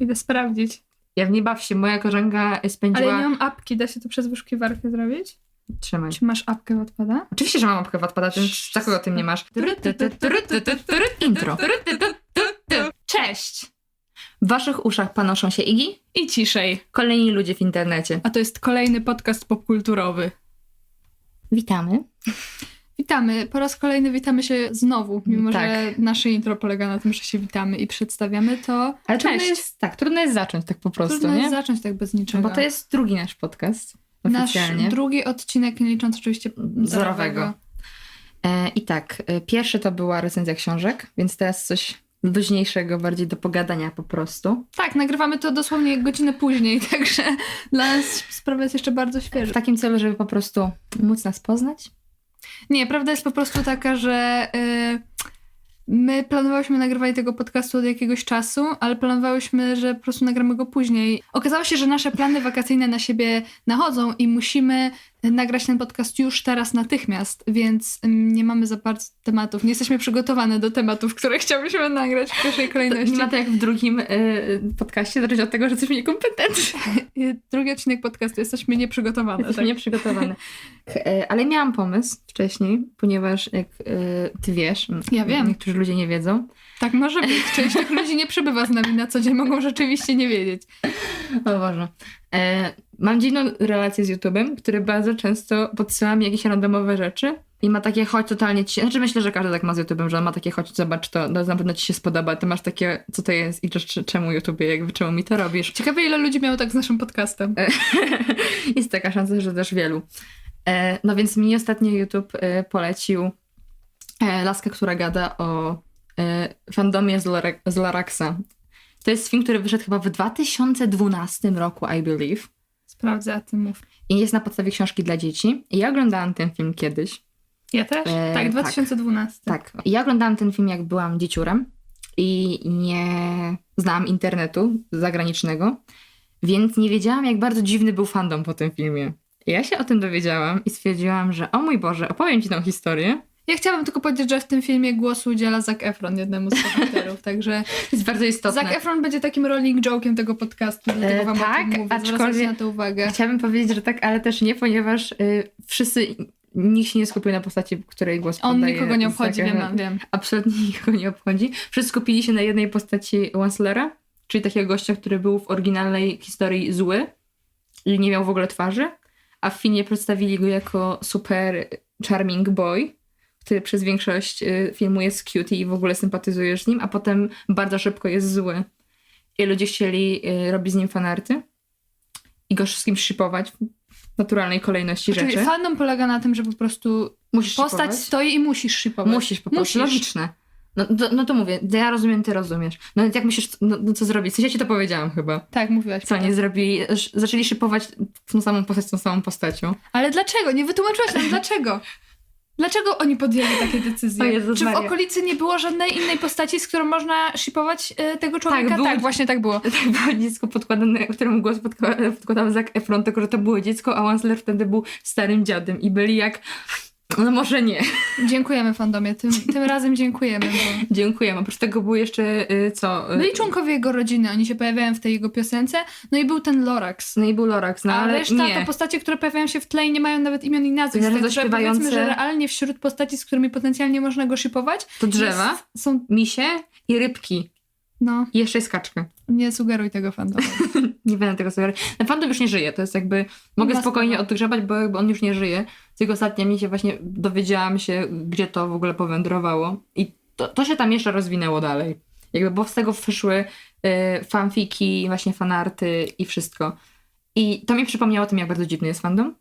Idę sprawdzić. Ja w niej baw się. Moja koleżanka Ale spędziła... ja nie mam apki, da się to przez wyszukiwarkę zrobić? Trzymaj. Czy masz apkę Wattpada? Oczywiście, że mam apkę Wattpada, ty za kogo ty mnie masz? Intro. Cześć! W waszych uszach panoszą się Igi, I ciszej. kolejni ludzie w internecie. A to jest kolejny podcast popkulturowy. Witamy. Witamy. Po raz kolejny witamy się znowu, mimo Tak. że nasze intro polega na tym, że się witamy i przedstawiamy to. Ale Cześć. trudno jest, tak, trudno jest zacząć tak po prostu, Trudno nie? jest zacząć tak bez niczego. Bo to jest drugi nasz podcast. nasz Oficjalnie. drugi odcinek, nie licząc oczywiście Zerowego. E, I tak, e, pierwszy to była recenzja książek, więc teraz coś luźniejszego, bardziej do pogadania po prostu. Tak, nagrywamy to dosłownie godzinę później, także dla nas sprawa jest jeszcze bardzo W świeża. takim celu, żeby po prostu móc nas poznać. Nie, prawda jest po prostu taka, że y, my planowałyśmy nagrywanie tego podcastu od jakiegoś czasu, ale planowałyśmy, że po prostu nagramy go później. Okazało się, że nasze plany wakacyjne na siebie nachodzą i musimy nagrać ten podcast już teraz natychmiast, więc nie mamy za bardzo tematów. Nie jesteśmy przygotowane do tematów, które chciałyśmy nagrać w pierwszej To kolejności. nie ma to jak w drugim e, podcaście, zależy od tego, że jesteśmy niekompetentni. Y, Drugi odcinek podcastu, jesteśmy nieprzygotowane. Jesteśmy Tak? nieprzygotowane. E, Ale miałam pomysł wcześniej, ponieważ jak e, ty wiesz, Ja wiem. niektórzy ludzie nie wiedzą, Tak może być. Część tych ludzi nie przebywa z nami na co dzień, mogą rzeczywiście nie wiedzieć. O Boże. E, mam dziwną relację z YouTube'em, który bardzo często podsyła mi jakieś randomowe rzeczy i ma takie chodź totalnie ci... Znaczy myślę, że każdy tak ma z YouTube'em, że on ma takie chodź zobacz to, no, na pewno ci się spodoba. Ty masz takie, co to jest i czemu YouTube, jakby czemu mi to robisz. Ciekawe, ile ludzi miało tak z naszym podcastem. jest taka szansa, że też wielu. E, no więc mi ostatnio YouTube e, polecił e, laskę, która gada o e, fandomie z, z Laraxa. To jest film, który wyszedł chyba w 2012 roku, I believe. Sprawdzę, a ty mów. I jest na podstawie książki dla dzieci. I ja oglądałam ten film kiedyś. Ja też? E, tak, tak. 2012. Tak. I ja oglądałam ten film, jak byłam dzieciurem i nie znałam internetu zagranicznego, więc nie wiedziałam, jak bardzo dziwny był fandom po tym filmie. I ja się o tym dowiedziałam i stwierdziłam, że o mój Boże, opowiem ci tą historię. Ja chciałabym tylko powiedzieć, że w tym filmie głosu udziela Zac Efron, jednemu z bohaterów, także jest bardzo istotne. Zac Efron będzie takim rolling joke'iem tego podcastu, dlatego E, wam tak, o tym mówię, aczkolwiek- na to uwagę. Chciałabym powiedzieć, że tak, ale też nie, ponieważ y, wszyscy, nikt się nie skupił na postaci, której głos On nikogo nie obchodzi, wiem, wiem. absolutnie nikogo nie obchodzi. Wszyscy skupili się na jednej postaci Wanslera, czyli takiego gościa, który był w oryginalnej historii zły i nie miał w ogóle twarzy, a w filmie przedstawili go jako super charming boy, który przez większość y, filmu jest cute i w ogóle sympatyzujesz z nim, a potem bardzo szybko jest zły. I ludzie chcieli y, robić z nim fanarty i go z kimś shipować w naturalnej kolejności Czyli rzeczy. fandom polega na tym, że po prostu Musisz postać shipować. stoi i musisz shipować. Musisz po prostu, Musisz. logiczne. No, to, no to mówię, ja rozumiem, ty rozumiesz. No jak myślisz, no, no co zrobić? Coś ja ci to powiedziałam chyba. Tak, mówiłaś. Co nie zrobili? Zaczęli szypować tą samą postać, tą samą postacią. Ale dlaczego? Nie wytłumaczyłaś nam dlaczego. Dlaczego oni podjęli takie decyzje? Jezus Czy w Maria. okolicy nie było żadnej innej postaci, z którą można shipować e, tego człowieka? Tak, było- tak, właśnie tak było. Tak było dziecko podkładane, któremu głos podkła- podkładał Zac Efron, tylko że to było dziecko, a Wansler wtedy był starym dziadem i byli jak... No może nie. Dziękujemy fandomie, tym, tym razem dziękujemy, bo Dziękuję. Oprócz tego był jeszcze y, co? y, byli członkowie jego rodziny, oni się pojawiają w tej jego piosence, no i był ten Lorax. No i był Lorax, no A ale reszta nie. to postacie, które pojawiają się w tle i nie mają nawet imion i nazwisk. To Także śpiewające- powiedzmy, że realnie wśród postaci, z którymi potencjalnie można go shipować, To drzewa, jest, są, misie i rybki. No, I jeszcze jest kaczka. nie sugeruj tego fandomu. Nie będę tego sobie. Ten fandom już nie żyje. To jest jakby. Mogę spokojnie odgrzebać, bo jakby on już nie żyje. Tylko ostatnio mi się właśnie dowiedziałam się, gdzie to w ogóle powędrowało. I to, to się tam jeszcze rozwinęło dalej. Jakby, bo z tego wyszły y, fanfiki, właśnie fanarty i wszystko. I to mi przypomniało o tym, jak bardzo dziwny jest fandom.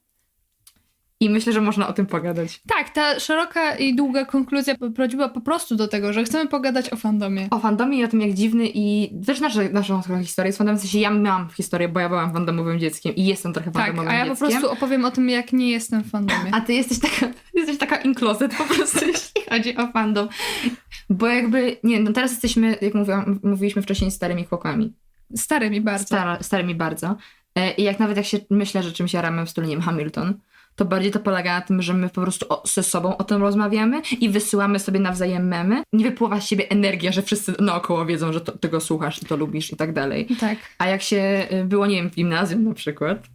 I myślę, że można o tym pogadać. Tak, ta szeroka i długa konkluzja prowadziła po prostu do tego, że chcemy pogadać o fandomie. O fandomie i o tym, jak dziwny i też nasza, naszą trochę historię z fandomem. W sensie ja miałam historię, bo ja byłam fandomowym dzieckiem i jestem trochę Tak, fandomowym a ja po dzieckiem. prostu opowiem o tym, jak nie jestem w fandomie. A ty jesteś taka, jesteś taka in closet po prostu, jeśli chodzi o fandom. Bo jakby, nie, no teraz jesteśmy, jak mówiłam, mówiliśmy wcześniej, starymi chłopami. Stary mi bardzo. Stara, starymi bardzo. E, I jak nawet jak się myślę, że czymś jaramy w stylu, nie wiem, Hamilton, to bardziej to polega na tym, że my po prostu o, ze sobą o tym rozmawiamy i wysyłamy sobie nawzajem memy. Nie wypływa z siebie energia, że wszyscy naokoło wiedzą, że to, tego słuchasz to lubisz i tak dalej. Tak. A jak się y, było, nie wiem, w gimnazjum na przykład,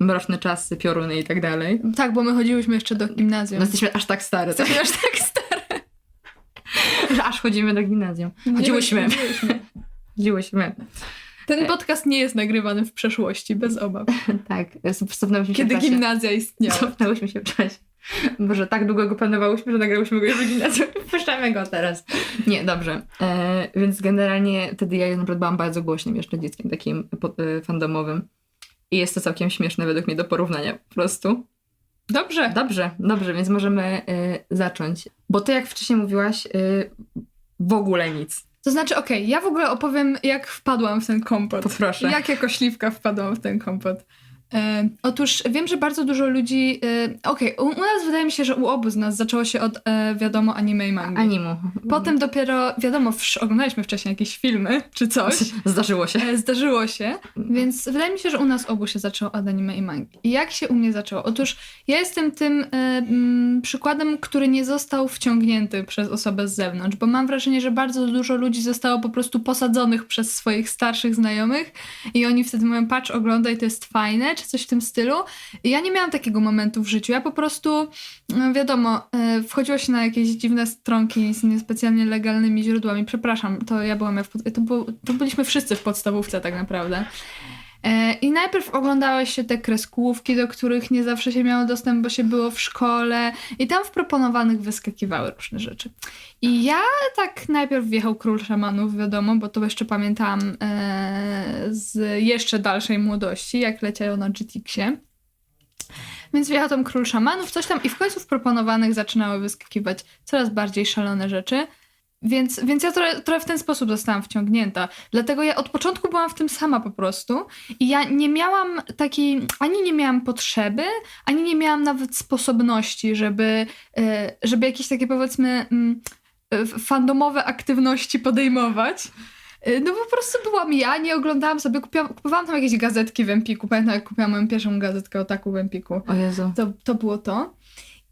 mroczne czasy, pioruny i tak dalej, Tak, bo my chodziłyśmy jeszcze do no gimnazjum. jesteśmy aż tak stare, tak, Jesteśmy aż tak stare. że aż chodzimy do gimnazjum. Chodziłyśmy. chodziłyśmy. Chodziłyśmy. Ten podcast nie jest nagrywany w przeszłości, bez obaw. Tak, cofnęłyśmy się Kiedy w czasie. gimnazja istniała. Cofnęłyśmy się w czasie. Może tak długo go planowałyśmy, że nagrałyśmy go już w gimnazjum puszczamy go teraz. Nie, dobrze. E, więc generalnie wtedy ja naprawdę byłam bardzo głośnym jeszcze dzieckiem takim e, fandomowym. I jest to całkiem śmieszne według mnie do porównania po prostu. Dobrze. Dobrze, dobrze, więc możemy e, zacząć. Bo ty jak wcześniej mówiłaś, e, w ogóle nic. To znaczy, okej, ja w ogóle opowiem, jak wpadłam w ten kompot. Poproszę. Jak jako śliwka wpadłam w ten kompot. E, otóż wiem, że bardzo dużo ludzi. E, Okej, u, u nas wydaje mi się, że u obu z nas zaczęło się od e, wiadomo anime i mangi. Animu. Potem dopiero, wiadomo, wsz- oglądaliśmy wcześniej jakieś filmy czy coś. Zdarzyło się. E, Zdarzyło się, więc wydaje mi się, że u nas obu się zaczęło od anime i mangi. I jak się u mnie zaczęło? Otóż ja jestem tym e, przykładem, który nie został wciągnięty przez osobę z zewnątrz, bo mam wrażenie, że bardzo dużo ludzi zostało po prostu posadzonych przez swoich starszych znajomych i oni wtedy mówią, patrz, oglądaj, to jest fajne, czy coś w tym stylu. I ja nie miałam takiego momentu w życiu. Ja po prostu, no wiadomo, e, wchodziło się na jakieś dziwne stronki z niespecjalnie legalnymi źródłami. Przepraszam, to ja byłam, to, to byliśmy wszyscy w podstawówce tak naprawdę. E, I najpierw oglądały się te kreskówki, do których nie zawsze się miało dostęp, bo się było w szkole i tam w proponowanych wyskakiwały różne rzeczy. I ja tak najpierw wjechał Król Szamanów, wiadomo, bo to jeszcze pamiętam e, z jeszcze dalszej młodości, jak leciało na GTX-ie. Więc wjechał tam Król Szamanów, coś tam i w końcu w proponowanych zaczynały wyskakiwać coraz bardziej szalone rzeczy. Więc, więc ja trochę, trochę w ten sposób zostałam wciągnięta. Dlatego ja od początku byłam w tym sama po prostu. I ja nie miałam takiej, ani nie miałam potrzeby, ani nie miałam nawet sposobności, żeby, e, żeby jakieś takie powiedzmy mm, e, fandomowe aktywności podejmować. E, No po prostu byłam ja, nie oglądałam sobie, kupiłam, kupowałam tam jakieś gazetki w Empiku. Pamiętam, jak kupiłam moją pierwszą gazetkę o taku w Empiku. O Jezu. To, to było to.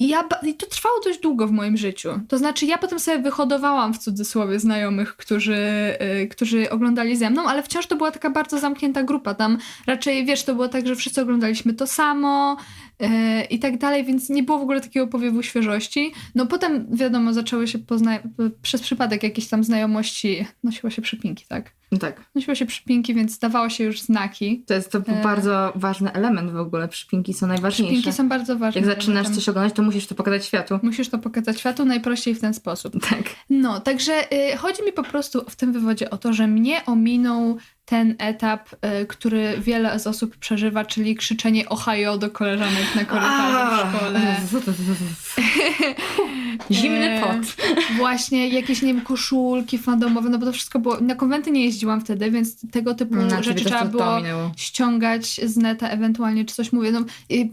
I, ja, I to trwało dość długo w moim życiu. To znaczy, ja potem sobie wyhodowałam w cudzysłowie znajomych, którzy, y, którzy oglądali ze mną, ale wciąż to była taka bardzo zamknięta grupa. Tam raczej, wiesz, to było tak, że wszyscy oglądaliśmy to samo i tak dalej, więc nie było w ogóle takiego powiewu świeżości. No potem, wiadomo, zaczęły się pozna- przez przypadek jakieś tam znajomości, nosiło się przypinki, tak? No tak. Nosiło się przypinki, więc dawało się już znaki. To jest to E. bardzo ważny element w ogóle. Przypinki są najważniejsze. Przypinki są bardzo ważne. Jak zaczynasz coś oglądać, to musisz to pokazać światu. Musisz to pokazać światu najprościej w ten sposób. Tak. No, także y, chodzi mi po prostu w tym wywodzie o to, że mnie ominął ten etap, y, który wiele z osób przeżywa, czyli krzyczenie Ohio do koleżanek na korytarzu w szkole. Zimny E, pot. Właśnie jakieś, nie wiem, koszulki fandomowe, no bo to wszystko było... Na konwenty nie jeździłam wtedy, więc tego typu No, rzeczy trzeba było minęło. ściągać z neta ewentualnie, czy coś mówię. No, i,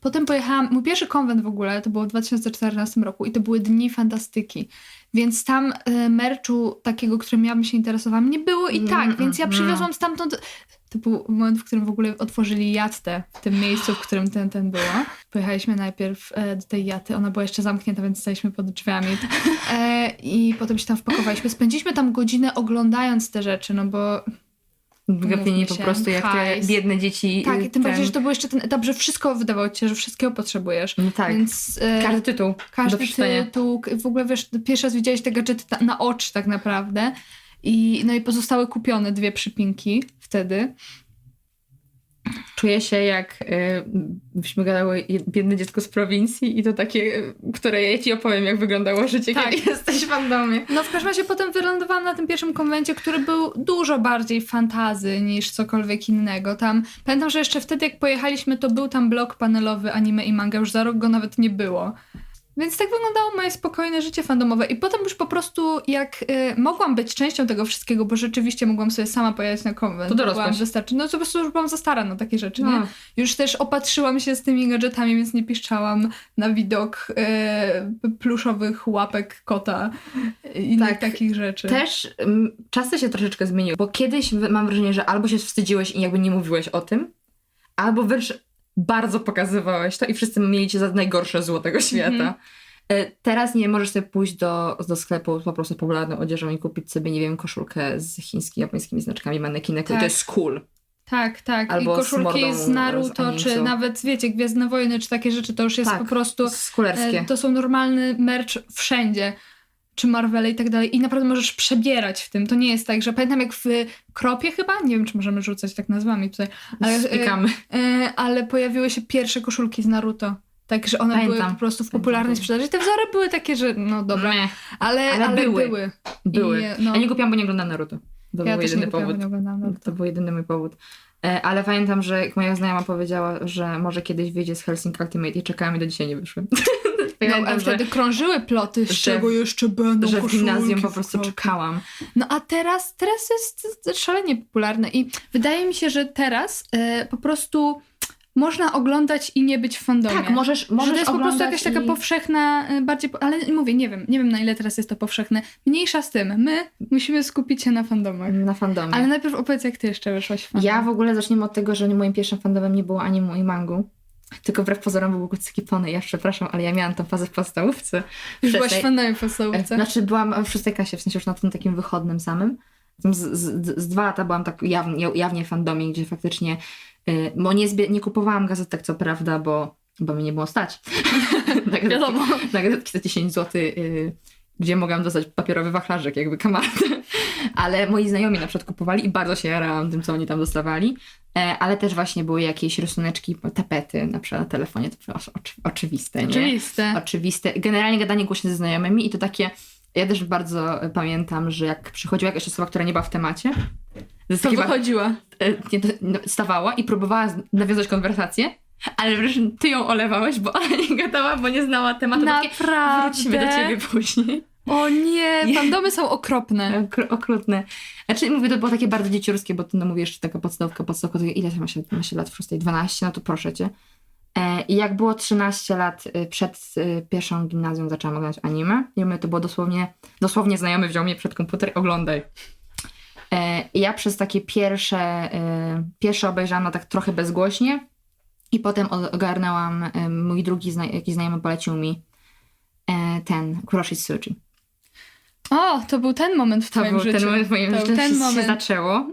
potem pojechałam, mój pierwszy konwent w ogóle to było w 2014 roku i to były Dni Fantastyki. Więc tam y, merczu takiego, którym ja bym się interesowała, nie było i tak, Mm, więc ja mm. przywiozłam stamtąd... To był moment, w którym w ogóle otworzyli jattę w tym miejscu, w którym ten, ten była. Pojechaliśmy najpierw e, do tej jaty, ona była jeszcze zamknięta, więc staliśmy pod drzwiami. E, I potem się tam wpakowaliśmy. Spędziliśmy tam godzinę oglądając te rzeczy, no bo Gapieni Umówmy po prostu jak te hajs. biedne dzieci. Tak, y, i tym ten- bardziej, że to był jeszcze ten etap, że wszystko wydawało ci się, że wszystkiego potrzebujesz. No tak. Więc e, Każdy tytuł każdy tytuł, w ogóle wiesz, pierwszy raz widziałeś te gadżety na oczy tak naprawdę. I, no i pozostałe kupione dwie przypinki wtedy. Czuję się jak y, byśmy gadały biedne dziecko z prowincji i to takie, które ja ci opowiem, jak wyglądało życie, Tak. kiedy jesteś w fandomie. No w każdym razie potem wylądowałam na tym pierwszym konwencie, który był dużo bardziej fantazy niż cokolwiek innego. Tam pamiętam, że jeszcze wtedy jak pojechaliśmy, to był tam blok panelowy anime i manga, już za rok go nawet nie było. Więc tak wyglądało moje spokojne życie fandomowe. I potem już po prostu, jak y, mogłam być częścią tego wszystkiego, bo rzeczywiście mogłam sobie sama pojechać na konwent. To dorosłaś. Byłam wystarczy. No to po prostu już byłam za stara na takie rzeczy, nie? No. Już też opatrzyłam się z tymi gadżetami, więc nie piszczałam na widok e, pluszowych łapek kota i innych Tak. takich rzeczy. Też mm, czasy się troszeczkę zmieniły, bo kiedyś mam wrażenie, że albo się wstydziłeś i jakby nie mówiłeś o tym, albo wręcz bardzo pokazywałeś to i wszyscy mieli cię za najgorsze zło tego świata. Mhm. E, Teraz nie możesz sobie pójść do, do sklepu z po prostu popularną odzieżą i kupić sobie, nie wiem, koszulkę z chińskimi, japońskimi znaczkami manekinek. Tak. I to jest cool. Tak, tak. Albo I z koszulki z z Naruto, animcu. czy nawet, wiecie, Gwiezdne Wojny, czy takie rzeczy, to już jest Tak. po prostu... Skulerskie. E, to są normalny merch wszędzie. Czy Marvele i tak dalej. I naprawdę możesz przebierać w tym. To nie jest tak, że pamiętam jak w Kropie chyba, nie wiem czy możemy rzucać tak nazwami tutaj, ale, e, Spikamy. e, ale pojawiły się pierwsze koszulki z Naruto. Tak, że one Pamiętam. były po prostu w popularnej sprzedaży. Te wzory były takie, że no dobra, Meh. ale, Ale ale, były. były. Były. I, no, Ja nie kupiłam, bo nie oglądam Naruto. To ja był jedyny nie powód. nie. To był jedyny mój powód. E, Ale pamiętam, że jak moja znajoma powiedziała, że może kiedyś wyjdzie z Helsing Ultimate i czekałam i do dzisiaj nie wyszły. No, pamiętam, a wtedy krążyły ploty, z że- czego jeszcze będą że w gimnazjum po prostu czekałam. No a teraz, teraz jest szalenie popularne i wydaje mi się, że teraz e, po prostu można oglądać i nie być w fandomie. Tak, możesz, możesz że to jest po prostu jakaś taka i... powszechna, e, bardziej, ale mówię, nie wiem, nie wiem na ile teraz jest to powszechne. Mniejsza z tym, my musimy skupić się na fandomach. Na fandomie. Ale najpierw opowiedz, jak ty jeszcze wyszłaś w fandom. Ja w ogóle zacznijmy od tego, że moim pierwszym fandomem nie było ani mój mangu. Tylko wbrew pozorom był Kucyki Pony. Ja przepraszam, ale ja miałam tą fazę w podstawówce. Już byłaś tej- w fandomie w E, podstawówce. Znaczy byłam w szóstej klasie, w sensie już na tym takim wychodnym samym. Z, z, z dwa lata byłam tak jawnie, jawnie w fandomie, gdzie faktycznie, y, bo nie, zbie, nie kupowałam gazetek, co prawda, bo, bo mi nie było stać. na, gazetki, Wiadomo. na gazetki za 10 zł, y, gdzie mogłam dostać papierowy wachlarzyk, jakby kamat. Ale moi znajomi na przykład kupowali i bardzo się jarałam tym, co oni tam dostawali. E, ale też właśnie były jakieś rysuneczki, tapety na przykład na telefonie, to było oczy, oczywiste, nie? Oczywiste. oczywiste. Generalnie gadanie głośno ze znajomymi i to takie. Ja też bardzo e, pamiętam, że jak przychodziła jakaś osoba, która nie była w temacie, To wychodziła. e, nie, no, stawała i próbowała nawiązać konwersację, ale wreszcie ty ją olewałeś, bo ona nie gadała, bo nie znała tematu. To Takie, Naprawdę? wrócimy do ciebie później. O nie, fandomy są okropne. Okr- okrutne. Znaczy mówię, to było takie bardzo dzieciurskie, bo to no mówię jeszcze taka podstawka, podstawka, to ile ma się, ma się lat w szóstej? 12? No to proszę cię. E, I jak było 13 lat y, przed y, pierwszą gimnazją zaczęłam oglądać anime. I mówię, to było dosłownie, dosłownie znajomy wziął mnie przed komputer, oglądaj. E, I ja przez takie pierwsze, y, pierwsze obejrzałam na tak trochę bezgłośnie i potem ogarnęłam, mój drugi zna- jakiś znajomy polecił mi e, ten Kuroshi Tsuji. O, to był ten moment w To twoim był życiu. ten moment w moim To życiu, był ten się, się moment. zaczęło.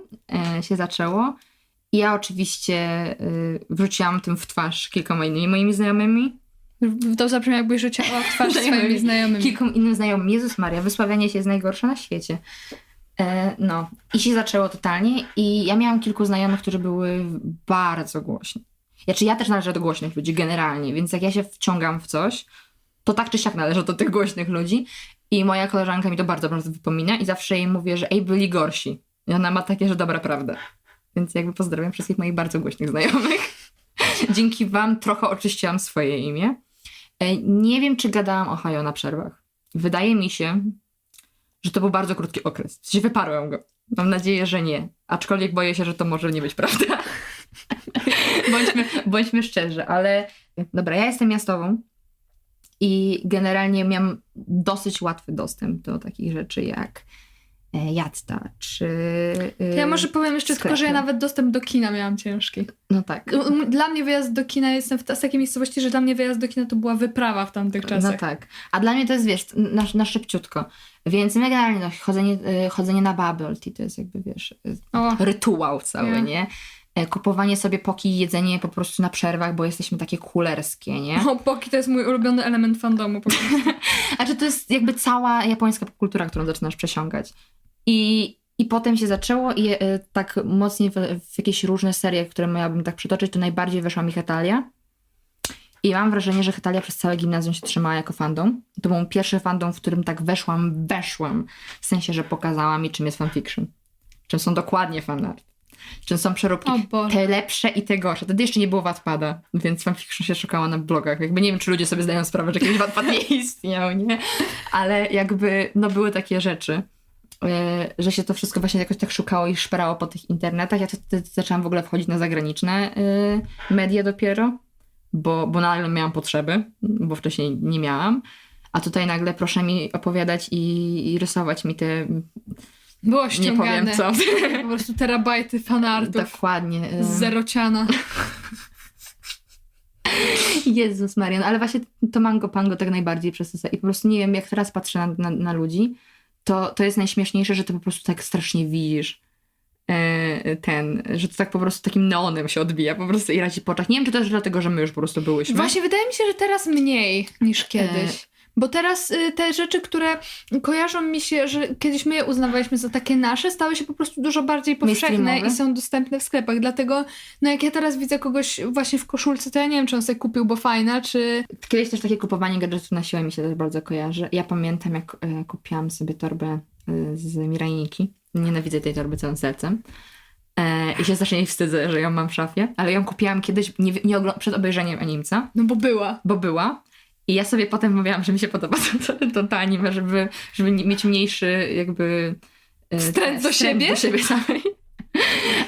E, się zaczęło. I ja oczywiście y, wrzuciłam tym w twarz kilkoma innymi moimi znajomymi. To zabrzmi jakbyś rzuciła w twarz swoimi znajomymi. Kilkom innym znajomym. Jezus Maria, wysławianie się jest najgorsze na świecie. E, no. I się zaczęło totalnie. I ja miałam kilku znajomych, którzy były bardzo głośni. Znaczy ja też należę do głośnych ludzi generalnie, więc jak ja się wciągam w coś, to tak czy siak należę do tych głośnych ludzi. I moja koleżanka mi to bardzo bardzo wypomina i zawsze jej mówię, że ej, byli gorsi. I ona ma takie, że dobra prawda. Więc jakby pozdrawiam wszystkich moich bardzo głośnych znajomych. Dzięki wam trochę oczyściłam swoje imię. E, Nie wiem, czy gadałam o Hajo na przerwach. Wydaje mi się, że to był bardzo krótki okres. W sensie wyparłem go. Mam nadzieję, że nie. Aczkolwiek boję się, że to może nie być prawda. bądźmy, bądźmy szczerzy, ale dobra, ja jestem miastową i generalnie miałam dosyć łatwy dostęp do takich rzeczy jak e, Jadta, czy... To ja może powiem jeszcze tylko, że ja sklepy. nawet dostęp do kina miałam ciężki. No tak. Dla mnie wyjazd do kina, jestem w takiej miejscowości, że dla mnie wyjazd do kina to była wyprawa w tamtych czasach. No tak. A dla mnie to jest, wiesz, na, na szybciutko. Więc my generalnie no, chodzenie, y, chodzenie na bubble tea to jest jakby, wiesz, O, rytuał cały, nie? E, Kupowanie sobie poki, jedzenie po prostu na przerwach, bo jesteśmy takie kulerskie, nie? o, poki to jest mój ulubiony element fandomu. po prostu. A czy to jest jakby cała japońska kultura, którą zaczynasz przesiągać. I, i potem się zaczęło i e, tak mocniej w, w jakieś różne serie, które miałabym tak przytoczyć, to najbardziej weszła mi Hetalia. I mam wrażenie, że Hetalia przez całe gimnazjum się trzymała jako fandom. To był pierwszy fandom, w którym tak weszłam, weszłam. W sensie, że pokazała mi, czym jest fanfiction. Czym są dokładnie fanart. Czym są przeróbki. Te lepsze i te gorsze. Wtedy jeszcze nie było Wattpada, więc fanfiction się szukała na blogach. Jakby nie wiem, czy ludzie sobie zdają sprawę, że kiedyś Wattpad nie istniał, nie? Ale jakby, no były takie rzeczy, yy, że się to wszystko właśnie jakoś tak szukało i szperało po tych internetach. Ja wtedy zaczęłam w ogóle wchodzić na zagraniczne yy, media dopiero, bo, bo nagle miałam potrzeby, bo wcześniej nie miałam. A tutaj nagle proszę mi opowiadać i, i rysować mi te, Było nie ściągane. powiem co. Po prostu terabajty fanartów Dokładnie. z zerociana. Jezus Marian, ale właśnie to Mango Pango tak najbardziej przesadza. I po prostu nie wiem, jak teraz patrzę na, na, na ludzi, to, to jest najśmieszniejsze, że ty po prostu tak strasznie widzisz e, ten, że to tak po prostu takim neonem się odbija po prostu i razi po oczach. Nie wiem, czy też dlatego, że my już po prostu byłyśmy. Właśnie wydaje mi się, że teraz mniej niż kiedyś. Bo teraz y, te rzeczy, które kojarzą mi się, że kiedyś my je uznawaliśmy za takie nasze, stały się po prostu dużo bardziej powszechne i są dostępne w sklepach. Dlatego, no jak ja teraz widzę kogoś właśnie w koszulce, to ja nie wiem, czy on sobie kupił, bo fajna, czy... Kiedyś też takie kupowanie gadżetów na siłę mi się też bardzo kojarzy. Ja pamiętam, jak e, kupiłam sobie torbę e, z Mirajniki. Nienawidzę tej torby całym sercem. E, I się strasznie jej wstydzę, że ją mam w szafie. Ale ją kupiłam kiedyś nie, nie przed obejrzeniem animca, No bo była. bo była. I ja sobie potem mówiłam, że mi się podoba to, to, to, to anime, żeby, żeby mieć mniejszy jakby... e, Wstręt do siebie? do siebie samej.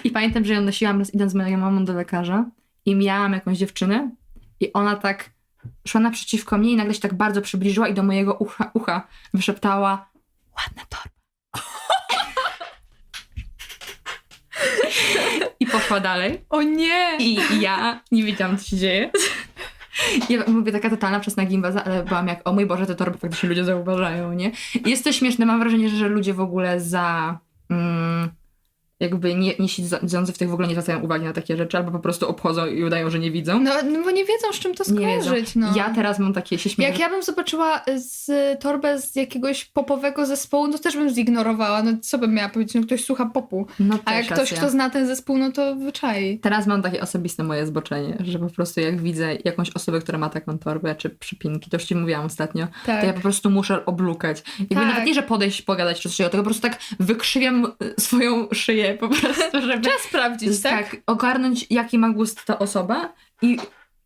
I pamiętam, że ją nosiłam raz idąc z moją mamą do lekarza i miałam jakąś dziewczynę i ona tak szła naprzeciwko mnie i nagle się tak bardzo przybliżyła i do mojego ucha, ucha wyszeptała ładna torba. I poszła dalej. O nie! I ja nie wiedziałam, co się dzieje. Ja mówię taka totalna wczesna gimbaza, ale byłam jak, o mój Boże, te torby faktycznie ludzie zauważają, nie? Jest to śmieszne, mam wrażenie, że ludzie w ogóle za... Jakby nie, nie siedzący w tych w ogóle nie zwracają uwagi na takie rzeczy, albo po prostu obchodzą i udają, że nie widzą. No, no bo nie wiedzą, z czym to skojarzyć, no. Ja teraz mam takie, się śmieję. Jak ja bym zobaczyła z torbę z jakiegoś popowego zespołu, no też bym zignorowała. No co bym miała powiedzieć? No ktoś słucha popu. No A jak ktoś, kto zna ten zespół, no to wyczai. Teraz mam takie osobiste moje zboczenie, że po prostu jak widzę jakąś osobę, która ma taką torbę czy przypinki, to już ci mówiłam ostatnio, Tak. to ja po prostu muszę oblukać. Jakby Tak. nawet nie, że podejść, pogadać czy coś, tylko po prostu tak wykrzywiam y, swoją szyję po prostu, żeby Trzeba sprawdzić, tak? tak, ogarnąć jaki ma gust ta osoba i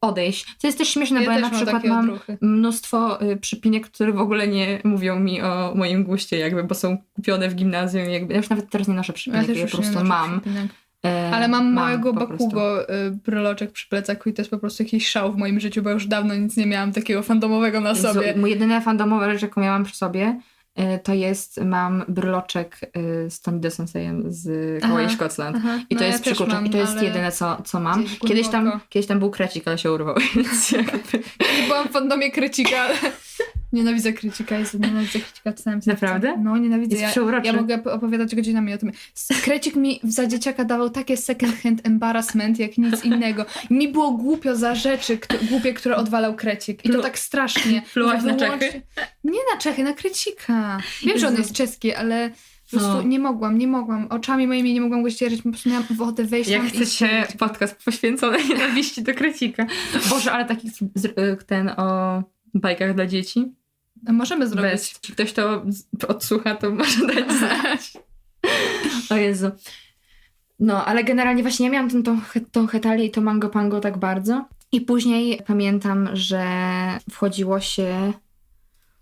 odejść. To jest też śmieszne, Ja bo ja na mam przykład mam mnóstwo y, przypinek, które w ogóle nie mówią mi o moim guście jakby, bo są kupione w gimnazjum jakby. Ja już nawet teraz nie noszę Ja przypinek, ja, już po prostu mam. przypinek. E, Ale mam małego po prostu. Bakugo y, przy plecaku i to jest po prostu jakiś szał w moim życiu, bo już dawno nic nie miałam takiego fandomowego na Jezu, sobie. Mój jedyna fandomowa rzecz, jaką miałam przy sobie, to jest, mam bryloczek y, z Tony Sensejem z Kawaii Aha. Scotland. Aha, I to no jest ja mam, I to jest jedyne, co, co mam. Kiedyś tam, kiedyś tam był krecik, ale się urwał. Więc jakby... Byłam w fandomie Krecika, ale nienawidzę Krecika, jest nienawidzę Krecika w całym sercu. Naprawdę? No, nienawidzę. Jest Ja, przeuroczy. ja mogę op- opowiadać godzinami o tym. Krecik mi za dzieciaka dawał takie second hand embarrassment, jak nic innego. I mi było głupio za rzeczy kto, głupie, które odwalał Krecik. I to tak strasznie. Plułaś na Czechy? Nie na Czechy, na Krecika. Wiem, że on Jezu. jest czeski, ale po prostu No. nie mogłam, nie mogłam. Oczami moimi nie mogłam go ścierzyć, po prostu miałam wodę wejść Jak i chcecie ścierzyć. podcast poświęcony nienawiści do krecika. Boże, ale taki ten o bajkach dla dzieci. A Możemy zrobić. Bez. Jeśli ktoś to odsłucha, to może dać znać. O Jezu. No, ale generalnie właśnie ja miałam tą, tą, tą hetalię i to mango pango tak bardzo. I później pamiętam, że wchodziło się...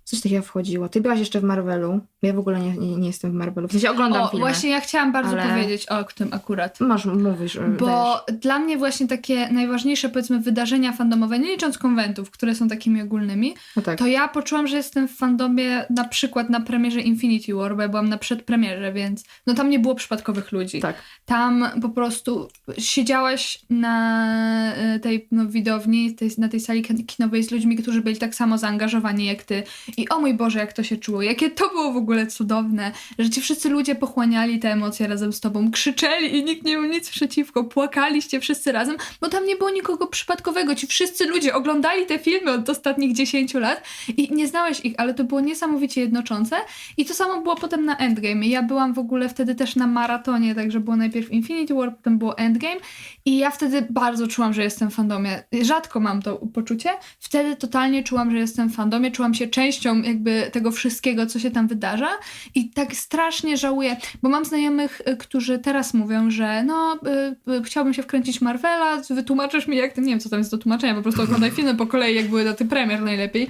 Coś takiego wchodziło. Ty byłaś jeszcze w Marvelu. Ja w ogóle nie, nie, nie jestem w Marvelu. W sensie oglądam O, filmy. właśnie ja chciałam bardzo ale- powiedzieć o tym akurat. Masz, mówisz. y, Bo dla mnie właśnie takie najważniejsze, powiedzmy, wydarzenia fandomowe, nie licząc konwentów, które są takimi ogólnymi, No tak. to ja poczułam, że jestem w fandomie na przykład na premierze Infinity War, bo ja byłam na przedpremierze, więc no tam nie było przypadkowych ludzi. Tak. Tam po prostu siedziałaś na e, tej no, widowni, tej, na tej sali kin- kinowej z ludźmi, którzy byli tak samo zaangażowani jak ty. I o mój Boże, jak to się czuło, jakie to było w ogóle cudowne, że ci wszyscy ludzie pochłaniali te emocje razem z tobą, krzyczeli i nikt nie miał nic przeciwko, płakaliście wszyscy razem, bo tam nie było nikogo przypadkowego. Ci wszyscy ludzie oglądali te filmy od ostatnich 10 lat i nie znałeś ich, ale to było niesamowicie jednoczące. I to samo było potem na Endgame. Ja byłam w ogóle wtedy też na maratonie, także było najpierw Infinity War, potem było Endgame i ja wtedy bardzo czułam, że jestem fandomie. Rzadko mam to poczucie. Wtedy totalnie czułam, że jestem fandomie, czułam się częścią jakby tego wszystkiego, co się tam wydarza i tak strasznie żałuję, bo mam znajomych, y, którzy teraz mówią, że no, y, y, chciałbym się wkręcić Marvela, wytłumaczysz mi jak to, nie wiem co tam jest do tłumaczenia, po prostu oglądaj filmy po kolei, jak były daty premier najlepiej,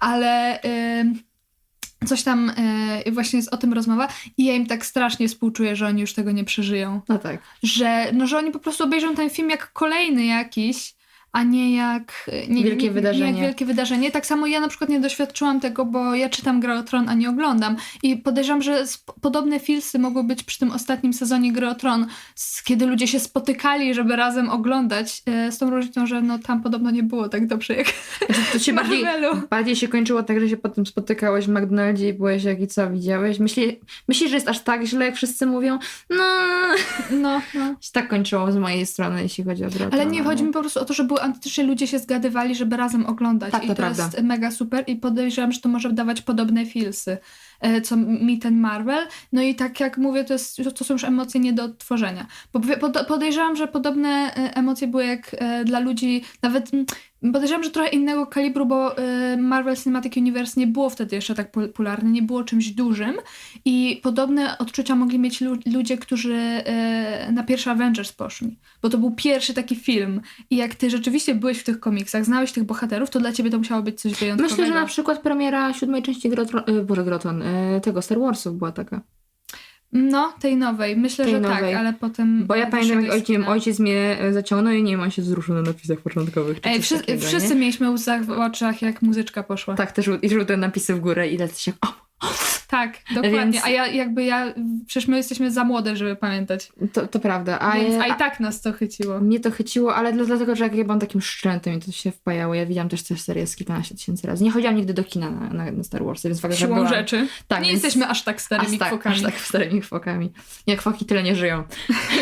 ale... Y, coś tam y, właśnie jest o tym rozmowa i ja im tak strasznie współczuję, że oni już tego nie przeżyją. No tak. Że, no, że oni po prostu obejrzą ten film jak kolejny jakiś, a nie jak nie, Wielkie nie, Nie wydarzenie. jak wielkie wydarzenie. Tak samo ja na przykład nie doświadczyłam tego, bo ja czytam Gra o Tron, a nie oglądam. I podejrzewam, że podobne filsy mogły być przy tym ostatnim sezonie Gry o Tron, kiedy ludzie się spotykali, żeby razem oglądać. E, z tą różnicą, że no, tam podobno nie było tak dobrze jak Znaczy, to się bardziej, bardziej się kończyło tak, że się potem spotykałeś w McDonaldzie i byłeś jak i co, widziałeś? Myśli, myślisz, że jest aż tak źle, jak wszyscy mówią? No... No, no. Się tak kończyło z mojej strony, jeśli chodzi o Grotron. Ale nie, chodzi mi po prostu o to, że były autentycznie ludzie się zgadywali, żeby razem oglądać. Tak, I to to prawda. jest mega super i podejrzewam, że to może dawać podobne feelsy, e, co mi ten Marvel. No i tak jak mówię, to, jest, to są już emocje nie do odtworzenia. Bo podejrzewam, że podobne e, emocje były jak e, dla ludzi, nawet podejrzewam, że trochę innego kalibru, bo e, Marvel Cinematic Universe nie było wtedy jeszcze tak popularne, nie było czymś dużym i podobne odczucia mogli mieć lu- ludzie, którzy e, na pierwszy Avengers poszli, bo to był pierwszy taki film i jak ty rzeczywiście byłeś w tych komiksach, znałeś tych bohaterów, to dla ciebie to musiało być coś wyjątkowego. Myślę, że na przykład premiera siódmej części Grotron, Boże Grotron, y, tego Star Warsów była taka. No, tej nowej. Myślę, Tej że nowej. tak, ale potem... Bo ja pamiętam, jak ojciec, ojciec mnie e, zaciągnął i nie wiem, on się wzruszył na napisach początkowych. Ej, wszyscy, takiego, wszyscy mieliśmy łzach w oczach, jak muzyczka poszła. Tak, też i żółte napisy w górę i lecę się, o, Tak, dokładnie. Więc- A ja jakby ja, przecież my jesteśmy za młode, żeby pamiętać. to, to prawda. A, Więc, ja- a i tak nas to chyciło. Mnie to chyciło, ale dla- dlatego, że jak ja byłam takim szczętem i to się wpajało. Ja widziałam też tę serię z kilkanaście tysięcy razy. Nie chodziłam nigdy do kina na, na, na Star Wars, więc fakt, że Siłą byłam, rzeczy. Tak, nie więc- jesteśmy aż tak starymi aż tak, kwokami. aż tak starymi kwokami. Jak kwoki tyle nie żyją.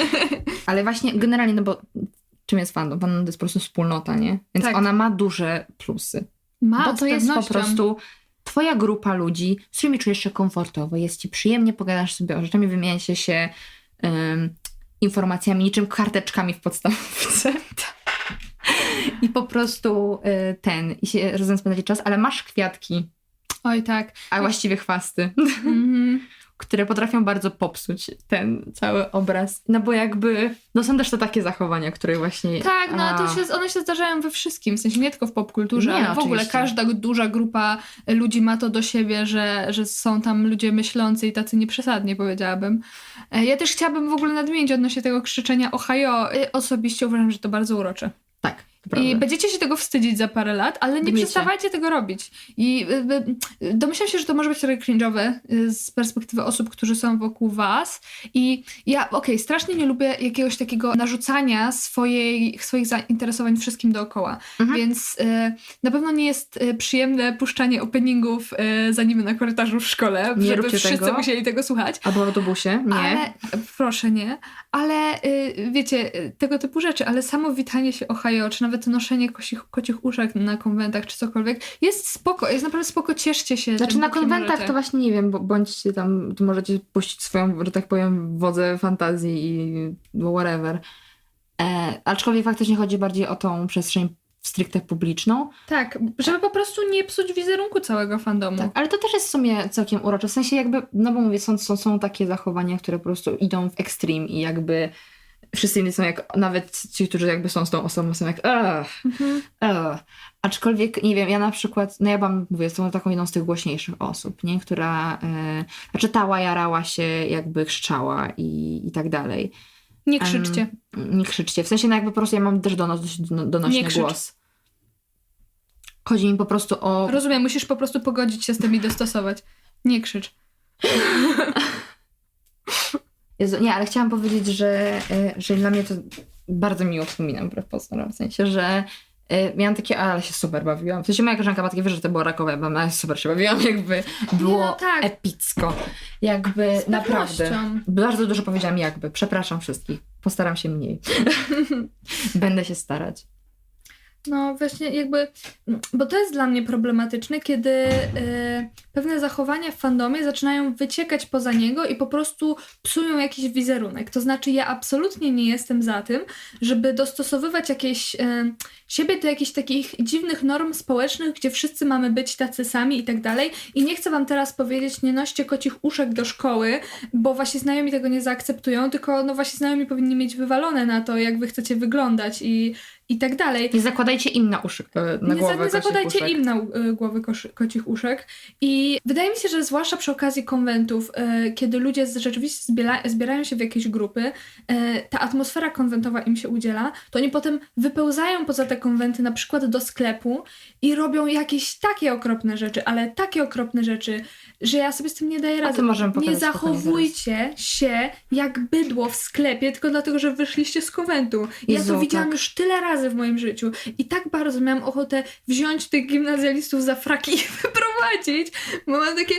ale właśnie generalnie, no bo czym jest fandom? Fandom to jest po prostu wspólnota, nie? Więc Tak. ona ma duże plusy. Ma, Bo to jest po prostu twoja grupa ludzi, z którymi czujesz się komfortowo, jest ci przyjemnie, pogadasz sobie o rzeczami, wymieniacie się em, informacjami, niczym karteczkami w podstawówce. I po prostu y, ten, i się razem spędzacie czas, ale masz kwiatki, Oj, tak. a właściwie chwasty, Mhm. Które potrafią bardzo popsuć ten cały obraz. No bo jakby, no są też to takie zachowania, które właśnie... Tak, no a, to się, one się zdarzają we wszystkim, w sensie nie tylko w popkulturze, Nie, ale w ogóle każda duża grupa ludzi ma to do siebie, że, że są tam ludzie myślący i tacy nieprzesadnie, powiedziałabym. E, Ja też chciałabym w ogóle nadmienić odnośnie tego krzyczenia Ohio. E, Osobiście uważam, że to bardzo urocze. Tak, prawda. I będziecie się tego wstydzić za parę lat, ale nie przestawajcie tego robić. I y, y, domyślam się, że to może być trochę cringe'owe y, z perspektywy osób, którzy są wokół was. I ja, okej, strasznie nie lubię jakiegoś takiego narzucania swojej, swoich zainteresowań wszystkim dookoła. Mhm. Więc y, na pewno nie jest y, przyjemne puszczanie openingów za nim na korytarzu w szkole, Nie żeby wszyscy tego. musieli tego słuchać. Albo w autobusie? Nie. Ale, proszę nie, ale wiecie, tego typu rzeczy, ale samo witanie się Ohio, czy nawet noszenie kocich, kocich uszek na konwentach, czy cokolwiek, jest spoko, jest naprawdę spoko, cieszcie się. Znaczy na konwentach możecie. to właśnie nie wiem, bo bądźcie tam, możecie puścić swoją, że tak powiem, wodzę fantazji i whatever. E, aczkolwiek faktycznie chodzi bardziej o tą przestrzeń stricte publiczną. Tak, żeby po prostu nie psuć wizerunku całego fandomu. Tak, ale to też jest w sumie całkiem urocze. W sensie jakby, no bo mówię, są, są, są takie zachowania, które po prostu idą w ekstrem i jakby wszyscy inni są jak, nawet ci, którzy jakby są z tą osobą, są jak Mhm. ugh. Aczkolwiek, nie wiem, ja na przykład, no ja byłam, mówię, jestem taką jedną z tych głośniejszych osób, nie? Która e, czytała, jarała się, jakby krzyczała i, i tak dalej. Nie krzyczcie. Em, nie krzyczcie. W sensie, no jakby po prostu ja mam też donos, donośny głos. Chodzi mi po prostu o Rozumiem, musisz po prostu pogodzić się z tym i dostosować. Nie krzycz. Jezu, nie, ale chciałam powiedzieć, że, y, że dla mnie to bardzo miło wspominam wbrew pozorom. W sensie, że y, miałam takie, ale się super bawiłam. W sensie moja koleżanka ma takie, wiesz, że to było rakowe, bo ale super się bawiłam, jakby było no tak. epicko. Jakby Z naprawdę. pewnością. Bardzo dużo powiedziałam jakby. Przepraszam wszystkich. Postaram się mniej. Będę się starać. No właśnie jakby, bo to jest dla mnie problematyczne, kiedy y, pewne zachowania w fandomie zaczynają wyciekać poza niego i po prostu psują jakiś wizerunek. To znaczy ja absolutnie nie jestem za tym, żeby dostosowywać jakieś y, siebie do jakichś takich dziwnych norm społecznych, gdzie wszyscy mamy być tacy sami i tak dalej. I nie chcę wam teraz powiedzieć, nie noście kocich uszek do szkoły, bo wasi znajomi tego nie zaakceptują, tylko no wasi znajomi powinni mieć wywalone na to, jak wy chcecie wyglądać i i tak dalej. Nie zakładajcie im na uszy, e, na nie, głowę nie zakładajcie uszek. im na y, głowy koszy, kocich uszek. I wydaje mi się, że zwłaszcza przy okazji konwentów, y, kiedy ludzie rzeczywiście zbiera, zbierają się w jakieś grupy, y, ta atmosfera konwentowa im się udziela, to oni potem wypełzają poza te konwenty, na przykład do sklepu i robią jakieś takie okropne rzeczy, ale takie okropne rzeczy, że ja sobie z tym nie daję rady. Nie zachowujcie się jak bydło w sklepie, tylko dlatego, że wyszliście z konwentu. Ja Jezu, to widziałam tak. już tyle razy w moim życiu i tak bardzo miałam ochotę wziąć tych gimnazjalistów za fraki i wyprowadzić, bo mam takie,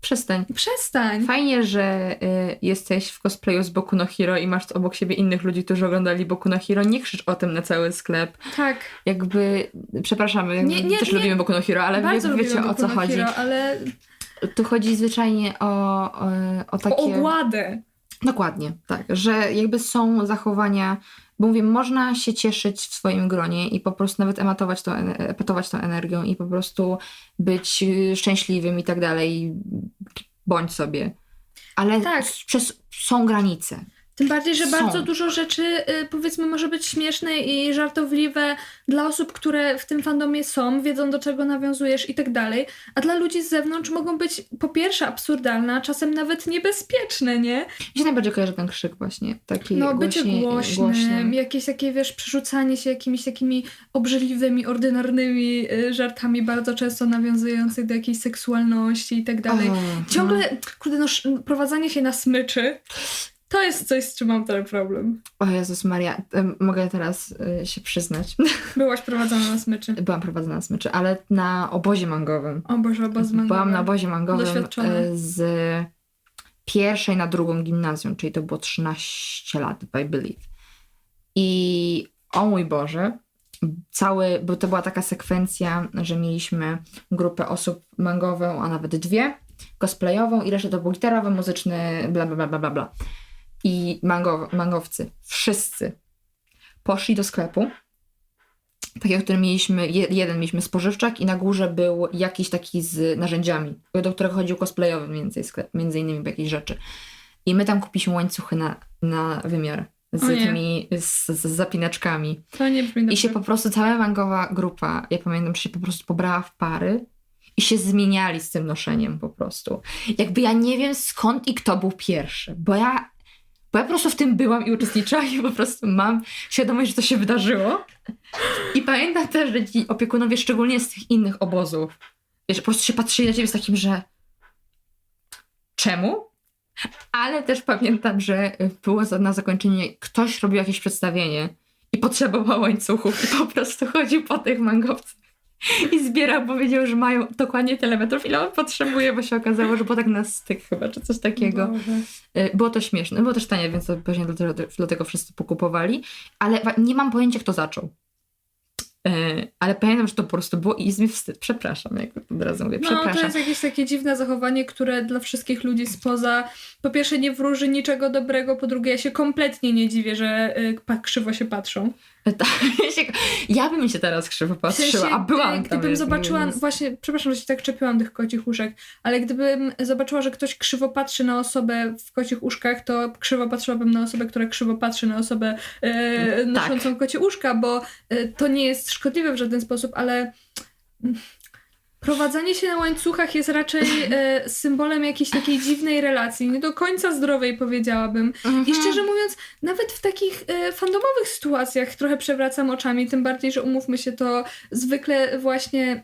Przestań. przestań. Fajnie, że y, jesteś w cosplayu z Boku no Hero i masz obok siebie innych ludzi, którzy oglądali Boku no Hero. Nie krzycz o tym na cały sklep. Tak, Jakby, przepraszamy, jakby Nie, nie, też nie. lubimy Boku no Hero, ale bardzo jakby wiecie o co no chodzi. Hero, ale Tu chodzi zwyczajnie o, o, o takie... o ogładę. Dokładnie, tak. Że jakby są zachowania, bo mówię, można się cieszyć w swoim gronie i po prostu nawet ematować tą, epatować tą energią i po prostu być y, szczęśliwym i tak dalej. Bądź sobie. Ale Tak. przez, są granice. Tym bardziej, że Są. bardzo dużo rzeczy, y, powiedzmy, może być śmieszne i żartobliwe dla osób, które w tym fandomie są, wiedzą do czego nawiązujesz i tak dalej, a dla ludzi z zewnątrz mogą być po pierwsze absurdalne, a czasem nawet niebezpieczne, nie? Mi się najbardziej kojarzy ten krzyk właśnie. Taki No, bycie głośniej- głośnym, głośnym. jakieś takie, wiesz, przerzucanie się jakimiś takimi obrzydliwymi, ordynarnymi y, żartami, bardzo często nawiązujących do jakiejś seksualności i tak dalej. O, Ciągle, kurde, no, prowadzenie się na smyczy, to jest coś, z czym mam ten problem. O Jezus Maria, mogę teraz y, się przyznać. Byłaś prowadzona na smyczy. Byłam prowadzona na smyczy, ale na obozie mangowym. O Boże, obaz mangowy. Byłam na obozie mangowym e, z pierwszej na drugą gimnazjum, czyli to było 13 lat, I believe. I o mój Boże, cały, bo to była taka sekwencja, że mieliśmy grupę osób mangową, a nawet dwie, cosplayową i resztę to był literowy, muzyczny, bla, bla, bla, bla, bla, bla. I mangow, mangowcy, wszyscy poszli do sklepu, takiego, który mieliśmy, je- jeden mieliśmy spożywczak i na górze był jakiś taki z narzędziami, do którego chodził cosplayowy więcej sklep, między innymi po jakieś rzeczy. I my tam kupiliśmy łańcuchy na, na wymiar z tymi, z, z zapinaczkami. To nie brzmi I się po prostu cała mangowa grupa, ja pamiętam, że się po prostu pobrała w pary i się zmieniali z tym noszeniem po prostu. Jakby ja nie wiem skąd i kto był pierwszy, bo ja, bo ja po prostu w tym byłam i uczestniczyłam i po prostu mam świadomość, że to się wydarzyło. I pamiętam też, że ci opiekunowie, szczególnie z tych innych obozów, wiesz, po prostu się patrzyli na ciebie z takim, że czemu? Ale też pamiętam, że było na zakończenie, ktoś robił jakieś przedstawienie i potrzebował łańcuchów i po prostu chodził po tych mangowcach i zbierał, powiedział, że mają dokładnie tyle metrów, ile on potrzebuje, bo się okazało, że było tak na styk chyba, czy coś takiego. Boże. Y, Było to śmieszne, było też tanie, więc to pewnie dlatego, dlatego wszyscy pokupowali, ale nie mam pojęcia, kto zaczął. Y, Ale pamiętam, że to po prostu było i jest mi wstyd. Przepraszam, jak od razu mówię, No, to przepraszam. jest jakieś takie dziwne zachowanie, które dla wszystkich ludzi spoza po pierwsze nie wróży niczego dobrego, po drugie ja się kompletnie nie dziwię, że y, pa- krzywo się patrzą. Tak, ja bym się teraz krzywo W patrzyła, sensie, a byłam y, tam. Gdybym zobaczyła, właśnie, przepraszam, że się tak czepiłam tych kocich ale gdybym zobaczyła, że ktoś krzywo patrzy na osobę w kocich uszkach, to krzywo patrzyłabym na osobę, która krzywo patrzy na osobę e, Tak. noszącą kocie uszka, bo e, to nie jest szkodliwe w żaden sposób, ale mm, prowadzenie się na łańcuchach jest raczej e, symbolem jakiejś takiej dziwnej relacji, nie do końca zdrowej powiedziałabym. I Mhm. szczerze mówiąc, nawet w takich e, fandomowych sytuacjach trochę przewracam oczami, tym bardziej, że umówmy się, to zwykle właśnie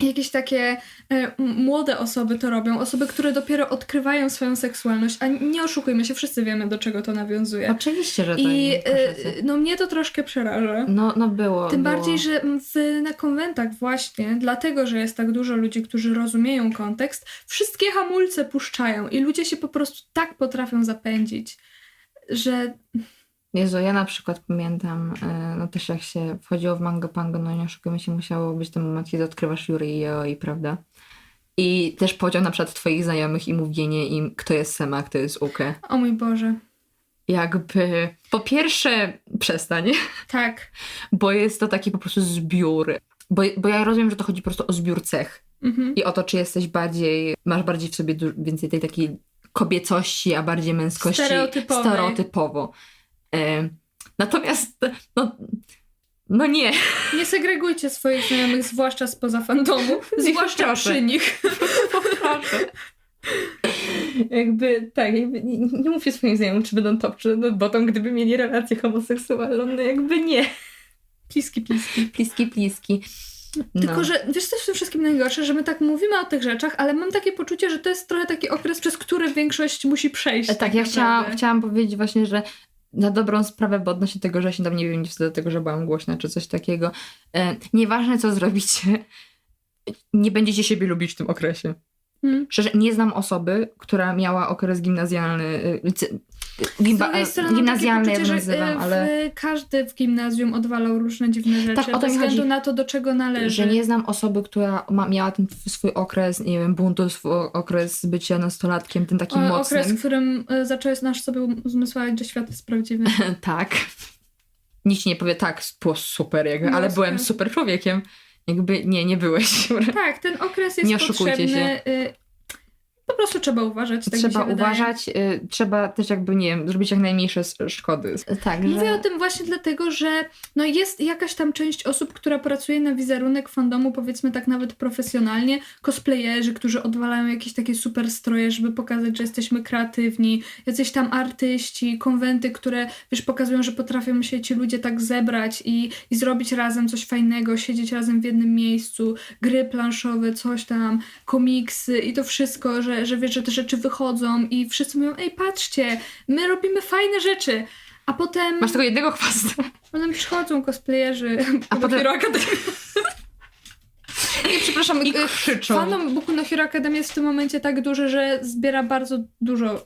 jakieś takie e, młode osoby to robią, osoby, które dopiero odkrywają swoją seksualność, a nie oszukujmy się, wszyscy wiemy, do czego to nawiązuje. Oczywiście, że to I e, no mnie to troszkę przeraża. No, no było. Tym było. bardziej, że w, na konwentach właśnie, dlatego, że jest tak dużo ludzi, którzy rozumieją kontekst, wszystkie hamulce puszczają i ludzie się po prostu tak potrafią zapędzić, że Jezu, ja na przykład pamiętam, e, no też jak się wchodziło w Mango Pango, no nie oszukujmy się, musiało być ten moment, kiedy odkrywasz Yuri i Yaoi, prawda? I też podział na przykład twoich znajomych i mówienie im, kto jest Sema, kto jest Uke. o mój Boże, Jakby, po pierwsze, przestań, tak. bo jest to taki po prostu zbiór. Bo, bo ja rozumiem, że to chodzi po prostu o zbiór cech. Mhm. I o to, czy jesteś bardziej, masz bardziej w sobie więcej tej takiej kobiecości, a bardziej męskości Stereotypowej. stereotypowo. E, natomiast no, No nie. Nie segregujcie swoich znajomych, zwłaszcza spoza fandomu, zwłaszcza przy nich. Jakby, tak, jakby nie, nie mówcie swoim znajomym, czy będą top, czy będą bottom, gdyby mieli relację homoseksualną, no jakby nie. Pliski, pliski. Pliski, pliski. No. Tylko, że wiesz co jest w tym wszystkim najgorsze, że my tak mówimy o tych rzeczach, ale mam takie poczucie, że to jest trochę taki okres, przez który większość musi przejść. E, Tak, ja chciałam, chciałam powiedzieć właśnie, że na dobrą sprawę, bo odnośnie tego, że się tam nie wiem, nie wstydzę tego, że byłam głośna, czy coś takiego. E, nieważne, co zrobicie, nie będziecie siebie lubić w tym okresie. Hmm. Szczerze, nie znam osoby, która miała okres gimnazjalny, lice- gimba, gimnazjalny, poczucie, nazywam, że e, ale w, każdy w gimnazjum odwalał różne dziwne rzeczy, Tak, o to bez względu chodzi. na to, do czego należy. że nie znam osoby, która ma, miała ten swój okres, nie wiem, buntu, swój okres bycia nastolatkiem, ten taki o, mocnym. okres, w którym e, zacząłeś nasz sobie uzmysławiać, że świat jest prawdziwy. tak. Nikt nie powie, tak, było super, jakby, No, ale super. byłem super człowiekiem. Jakby, nie, nie byłeś. tak, ten okres jest Nie oszukujcie potrzebny. y, Po prostu trzeba uważać. Tak mi trzeba uważać, y, trzeba też jakby, nie wiem, zrobić jak najmniejsze szkody. Tak, Mówię o tym właśnie dlatego, że no jest jakaś tam część osób, która pracuje na wizerunek fandomu, powiedzmy tak nawet profesjonalnie, cosplayerzy, którzy odwalają jakieś takie super stroje, żeby pokazać, że jesteśmy kreatywni, jacyś tam artyści, konwenty, które wiesz, pokazują, że potrafią się ci ludzie tak zebrać i, i zrobić razem coś fajnego, siedzieć razem w jednym miejscu, gry planszowe, coś tam, komiksy i to wszystko, że, że wiesz, że te rzeczy wychodzą i wszyscy mówią, ej patrzcie, my robimy fajne rzeczy. A potem, Masz tylko jednego chwasta. potem przychodzą cosplayerzy A potem- Hero Academy. Nie, przepraszam, I y, krzyczą. Fandom Boku no Hero Academy jest w tym momencie tak duży, że zbiera bardzo dużo y,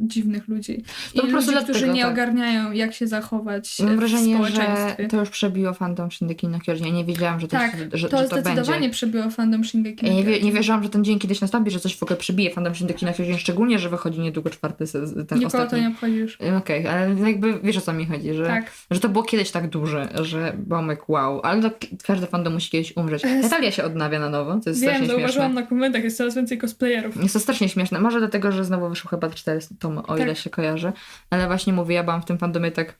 dziwnych ludzi. I To po prostu ludzi, którzy nie tak. ogarniają, jak się zachować Mam w wrażenie, społeczeństwie. że to już przebiło fandom Shingeki no Kyojin. Ja nie wiedziałam, że to, Tak, że, że to to zdecydowanie będzie. przebiło fandom Shingeki. Ja no nie, wie, nie wierzyłam, że ten dzień kiedyś nastąpi, że coś w ogóle przebije fandom Shingeki no Kyojin, szczególnie, że wychodzi niedługo czwarty sezon, ten Nikogo to ostatni. nie obchodzi już. Okej, ale jakby wiesz o co mi chodzi, że, Tak. że to było kiedyś tak duże, że bomek wow, ale to każdy fandom musi kiedyś umrzeć. Natalia się odnawia na nowo, to jest Wiem, strasznie zauważyłam śmieszne. na komentach, jest coraz więcej cosplayerów. Jest to strasznie śmieszne. Może dlatego, że znowu wyszło chyba cztery tomy, o ile Tak. się kojarzy. Ale właśnie mówię, ja byłam w tym fandomie tak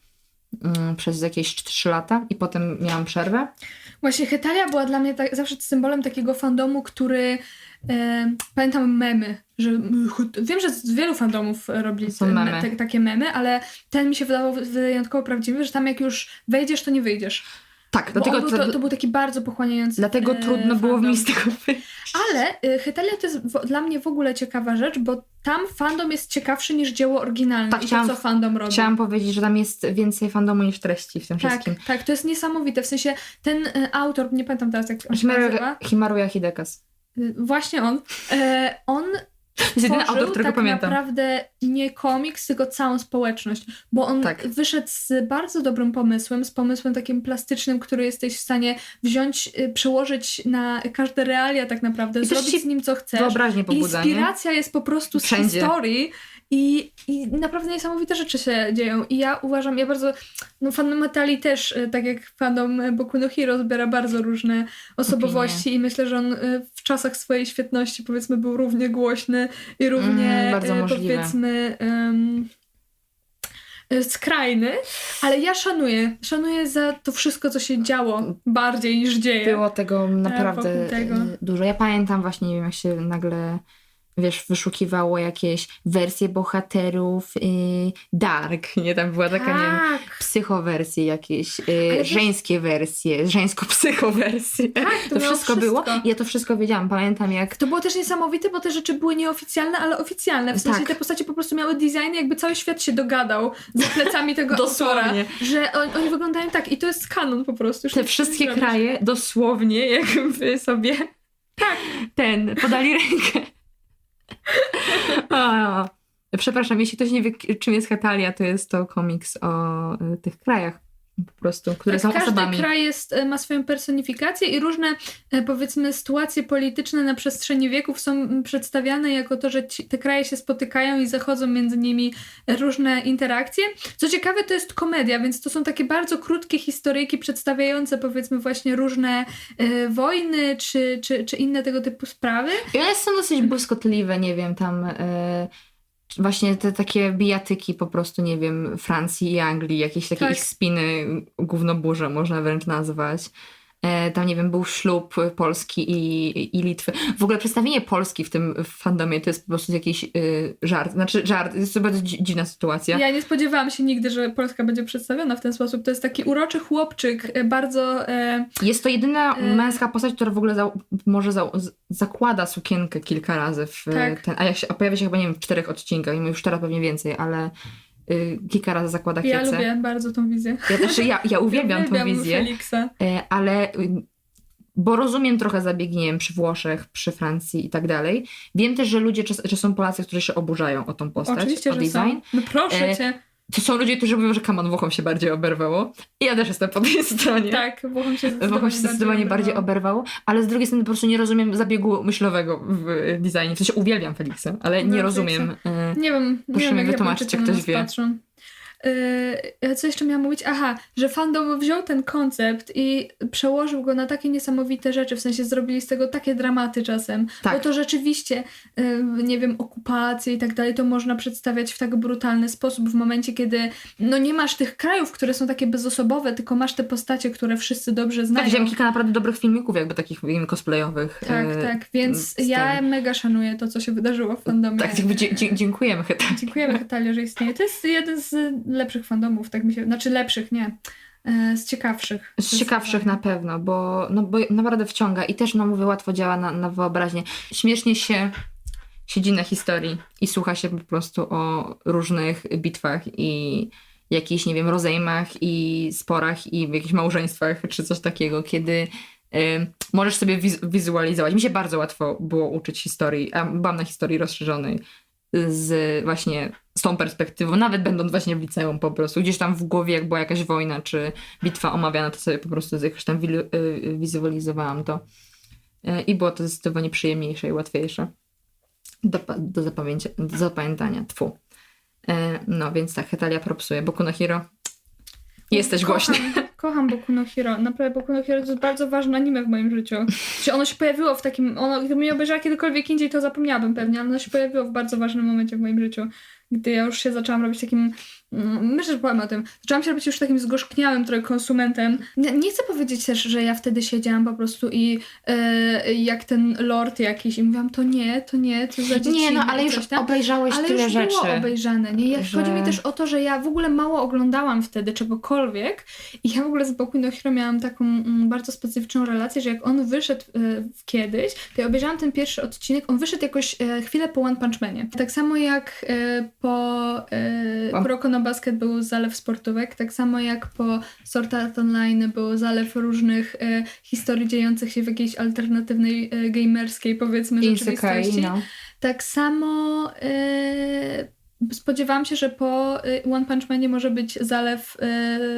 mm, przez jakieś trzy lata i potem miałam przerwę. Właśnie Hetalia była dla mnie tak, zawsze symbolem takiego fandomu, który e, pamiętam memy, że wiem, że z wielu fandomów robili memy. te, takie memy, ale ten mi się wydawał wyjątkowo prawdziwy, że tam jak już wejdziesz, to nie wyjdziesz. Tak, dlatego, był, to, to był taki bardzo pochłaniający dlatego e, trudno było fandom. mi z tego wyjść. Ale y, Hetalia to jest w, dla mnie w ogóle ciekawa rzecz, bo tam fandom jest ciekawszy niż dzieło oryginalne Tak, i chciałam- to, co fandom robi. Chciałam powiedzieć, że tam jest więcej fandomu niż treści w tym tak, wszystkim. tak, to jest niesamowite. W sensie ten y, autor, nie pamiętam teraz jak on się Himaru, nazywa, Himaruya Hidekas. y, właśnie on, e, on jest jedyny autor, którego tak pamiętam. naprawdę nie komiks, tylko całą społeczność, bo on Tak. wyszedł z bardzo dobrym pomysłem, z pomysłem takim plastycznym, który jesteś w stanie wziąć, y, przełożyć na każde realia tak naprawdę, I zrobić z nim co chcesz. Wyobraźnie pobudza? Inspiracja jest po prostu z Wszędzie. historii i, i naprawdę niesamowite rzeczy się dzieją. I ja uważam, ja bardzo, no fandom Metalli też, y, tak jak fandom y, Boku no Hero, zbiera bardzo różne osobowości i myślę, że on y, w czasach swojej świetności powiedzmy był równie głośny i równie Mm, powiedzmy y, skrajny, ale ja szanuję, szanuję za to wszystko, co się działo bardziej niż dzieje. Było tego naprawdę tego. e, dużo. Ja pamiętam właśnie, nie wiem, jak się nagle wiesz, wyszukiwało jakieś wersje bohaterów y, dark, nie? Tam była taka, nie wiem, tak, psychowersje jakieś, y, wiesz- żeńskie wersje, żeńsko-psychowersje. tak, To, miało wszystko było i ja to wszystko wiedziałam. Pamiętam jak To było też niesamowite, bo te rzeczy były nieoficjalne, ale oficjalne. W sensie Tak. te postacie po prostu miały design, jakby cały świat się dogadał za plecami tego autora. Że on, oni wyglądają tak i to jest kanon po prostu. Te wszystkie kraje dosłownie jakby sobie tak, ten, podali rękę. Przepraszam, jeśli ktoś nie wie, czym jest Hetalia, to jest to komiks o y, tych krajach po prostu, które Tak, są każdy osobami. kraj jest, e, ma swoją personifikację i różne, e, powiedzmy, sytuacje polityczne na przestrzeni wieków są przedstawiane jako to, że ci, te kraje się spotykają i zachodzą między nimi różne interakcje. Co ciekawe, to jest komedia, więc to są takie bardzo krótkie historyjki przedstawiające, powiedzmy, właśnie różne e, wojny czy, czy, czy inne tego typu sprawy. I one są dosyć błyskotliwe, nie wiem, tam... y, właśnie te takie bijatyki po prostu, nie wiem, Francji i Anglii, jakieś takie Tak. ich spiny, gównoburze można wręcz nazwać. E, Tam, nie wiem, był ślub Polski i, i Litwy. W ogóle przedstawienie Polski w tym fandomie to jest po prostu jakiś y, żart. Znaczy żart, jest to bardzo dzi- dziwna sytuacja. Ja nie spodziewałam się nigdy, że Polska będzie przedstawiona w ten sposób. To jest taki uroczy chłopczyk, e, bardzo... E, Jest to jedyna E. męska postać, która w ogóle za, może za, zakłada sukienkę kilka razy w Tak. ten, a, się, a pojawia się chyba, nie wiem, w czterech odcinkach, już teraz pewnie więcej, ale kilka razy zakłada ja kiece. lubię bardzo tą wizję. Ja też, ja, ja uwielbiam tą wizję, Feliksa. e, ale y, bo rozumiem trochę wiem, przy Włoszech, przy Francji i tak dalej. Wiem też, że ludzie, czy są Polacy, którzy się oburzają o tą postać, Oczywiście, o że design. są. No proszę E, cię. To są ludzie, którzy mówią, że kaman Włochom się bardziej oberwało. I ja też jestem po tej stronie. Tak, Włochom się zdecydowanie, Włochom się zdecydowanie bardziej oberwało, ale z drugiej strony po prostu nie rozumiem zabiegu myślowego w e, designie. W sensie uwielbiam Felixa, ale nie Uwielbiam rozumiem. e, Nie wiem, nie wiem, jak wytłumaczyć, jak ktoś wie. Patrzą. Yy, co jeszcze miałam mówić? Aha, że fandom wziął ten koncept i przełożył go na takie niesamowite rzeczy, w sensie zrobili z tego takie dramaty czasem. Tak. Bo to rzeczywiście, yy, nie wiem, okupacje i tak dalej, to można przedstawiać w tak brutalny sposób w momencie, kiedy no nie masz tych krajów, które są takie bezosobowe, tylko masz te postacie, które wszyscy dobrze znają. Tak, widziałam kilka naprawdę dobrych filmików, jakby takich cosplayowych. tak, e, tak, więc ja tym. mega szanuję to, co się wydarzyło w fandomie. Tak, dziękujemy chyba. Dziękujemy Hetalia, że istnieje. To jest jeden z lepszych fandomów, tak mi się... Znaczy lepszych, nie. E, z ciekawszych. Z ciekawszych na pewno, bo, no, bo naprawdę wciąga i też, no mówię, łatwo działa na, na wyobraźnię. Śmiesznie się siedzi na historii i słucha się po prostu o różnych bitwach i jakichś, nie wiem, rozejmach i sporach i w jakichś małżeństwach czy coś takiego, kiedy y, możesz sobie wiz- wizualizować. Mi się bardzo łatwo było uczyć historii, a byłam na historii rozszerzonej z właśnie z tą perspektywą, nawet będąc właśnie w liceum po prostu, gdzieś tam w głowie jak była jakaś wojna czy bitwa omawiana, to sobie po prostu jakoś tam y, wizualizowałam to Y, i było to zdecydowanie przyjemniejsze i łatwiejsze do, do, do zapamiętania. Tfu. Y, No więc tak, Hetalia propsuje. Boku no Hero. Jesteś głośny. Kocham, Boku no Hero. Naprawdę Boku no Hero to jest bardzo ważne anime w moim życiu. Czy ono się pojawiło w takim... Ono, gdybym je obejrzała kiedykolwiek indziej, to zapomniałabym pewnie, ale ono się pojawiło w bardzo ważnym momencie w moim życiu. Gdy ja już się zaczęłam robić takim... mm, Myślę, że powiem o tym. Zaczęłam się robić już takim zgorzkniałym trochę konsumentem. Nie, nie chcę powiedzieć też, że ja wtedy siedziałam po prostu i e, jak ten lord jakiś i mówiłam, to nie, to nie, co za dzieci. Nie, no ale już tam. obejrzałeś Ale tyle już rzeczy. było obejrzane, nie? Ja, że- Chodzi mi też o to, że ja w ogóle mało oglądałam wtedy czegokolwiek i ja w ogóle z Boku no Hero miałam taką mm, bardzo specyficzną relację, że jak on wyszedł e, kiedyś, to ja obejrzałam ten pierwszy odcinek, on wyszedł jakoś e, chwilę po One Punch Manie. Tak samo jak e, po e, Po- Basket był zalew sportówek, tak samo jak po Sword Art Online był zalew różnych e, historii dziejących się w jakiejś alternatywnej, e, gamerskiej powiedzmy Isekai, rzeczywistości. no. Tak samo y, spodziewałam się, że po One Punch Manie może być zalew,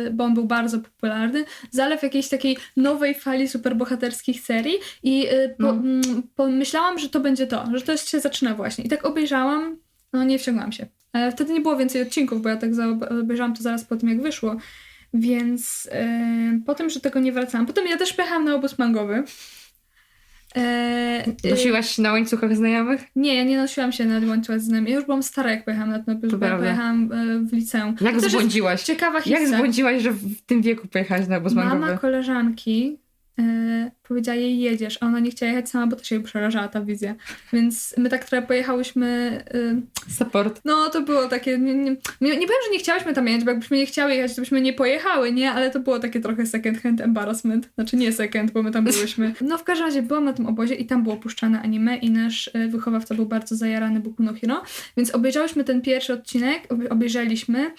y, bo on był bardzo popularny, zalew jakiejś takiej nowej fali superbohaterskich serii i y, po, No. mm, pomyślałam, że to będzie to, że to się zaczyna właśnie. I tak obejrzałam, no nie wciągłam się. Ale wtedy nie było więcej odcinków, bo ja tak za- obejrzałam to zaraz po tym, jak wyszło. Więc y, po tym, że tego nie wracałam. Potem ja też pojechałam na obóz mangowy. E, y, Nosiłaś na łańcuchach znajomych? nie, ja nie nosiłam się na łańcucha z nami. Ja już byłam stara, jak pojechałam na ten To bo ja pojechałam e, w liceum. Jak zbłądziłaś? Ciekawa Jak historia. zbłądziłaś, że w tym wieku pojechałaś na obóz Mama mangowy? koleżanki e, powiedziała jej jedziesz, a ona nie chciała jechać sama, bo też jej przerażała ta wizja. Więc my tak trochę pojechałyśmy... E, Support. no to było takie... Nie, nie, nie, nie powiem, że nie chciałyśmy tam jechać, bo jakbyśmy nie chciały jechać, to byśmy nie pojechały, nie? Ale to było takie trochę second hand embarrassment. Znaczy nie second, bo my tam byłyśmy. No w każdym razie byłam na tym obozie i tam było puszczane anime i nasz e, wychowawca był bardzo zajarany Boku no Hero, więc obejrzałyśmy ten pierwszy odcinek, obejrzeliśmy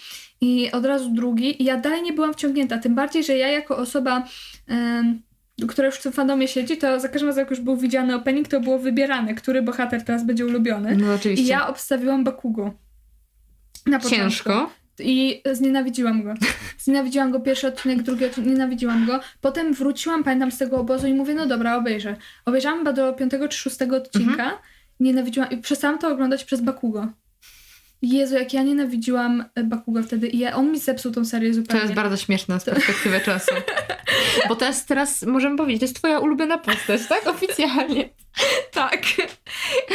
i od razu drugi i ja dalej nie byłam wciągnięta, tym bardziej, że ja jako osoba która już w tym fandomie siedzi, to za każdym razem jak już był widziany opening, to było wybierane, który bohater teraz będzie ulubiony. No oczywiście. I ja obstawiłam Bakugo. Na początku. Ciężko. I znienawidziłam go. Znienawidziłam go pierwszy odcinek, drugi odcinek, nienawidziłam go. Potem wróciłam, pamiętam, z tego obozu i mówię, no dobra, obejrzę. Obejrzałam chyba do piątego czy szóstego odcinka. Mhm. Nienawidziłam i przestałam to oglądać przez Bakugo. Jezu, jak ja nienawidziłam e, Bakugo wtedy i ja, on mi zepsuł tą serię To zupełnie. jest bardzo śmieszne z perspektywy czasu. Bo to jest teraz, możemy powiedzieć, to jest twoja ulubiona postać, tak? Oficjalnie. Tak.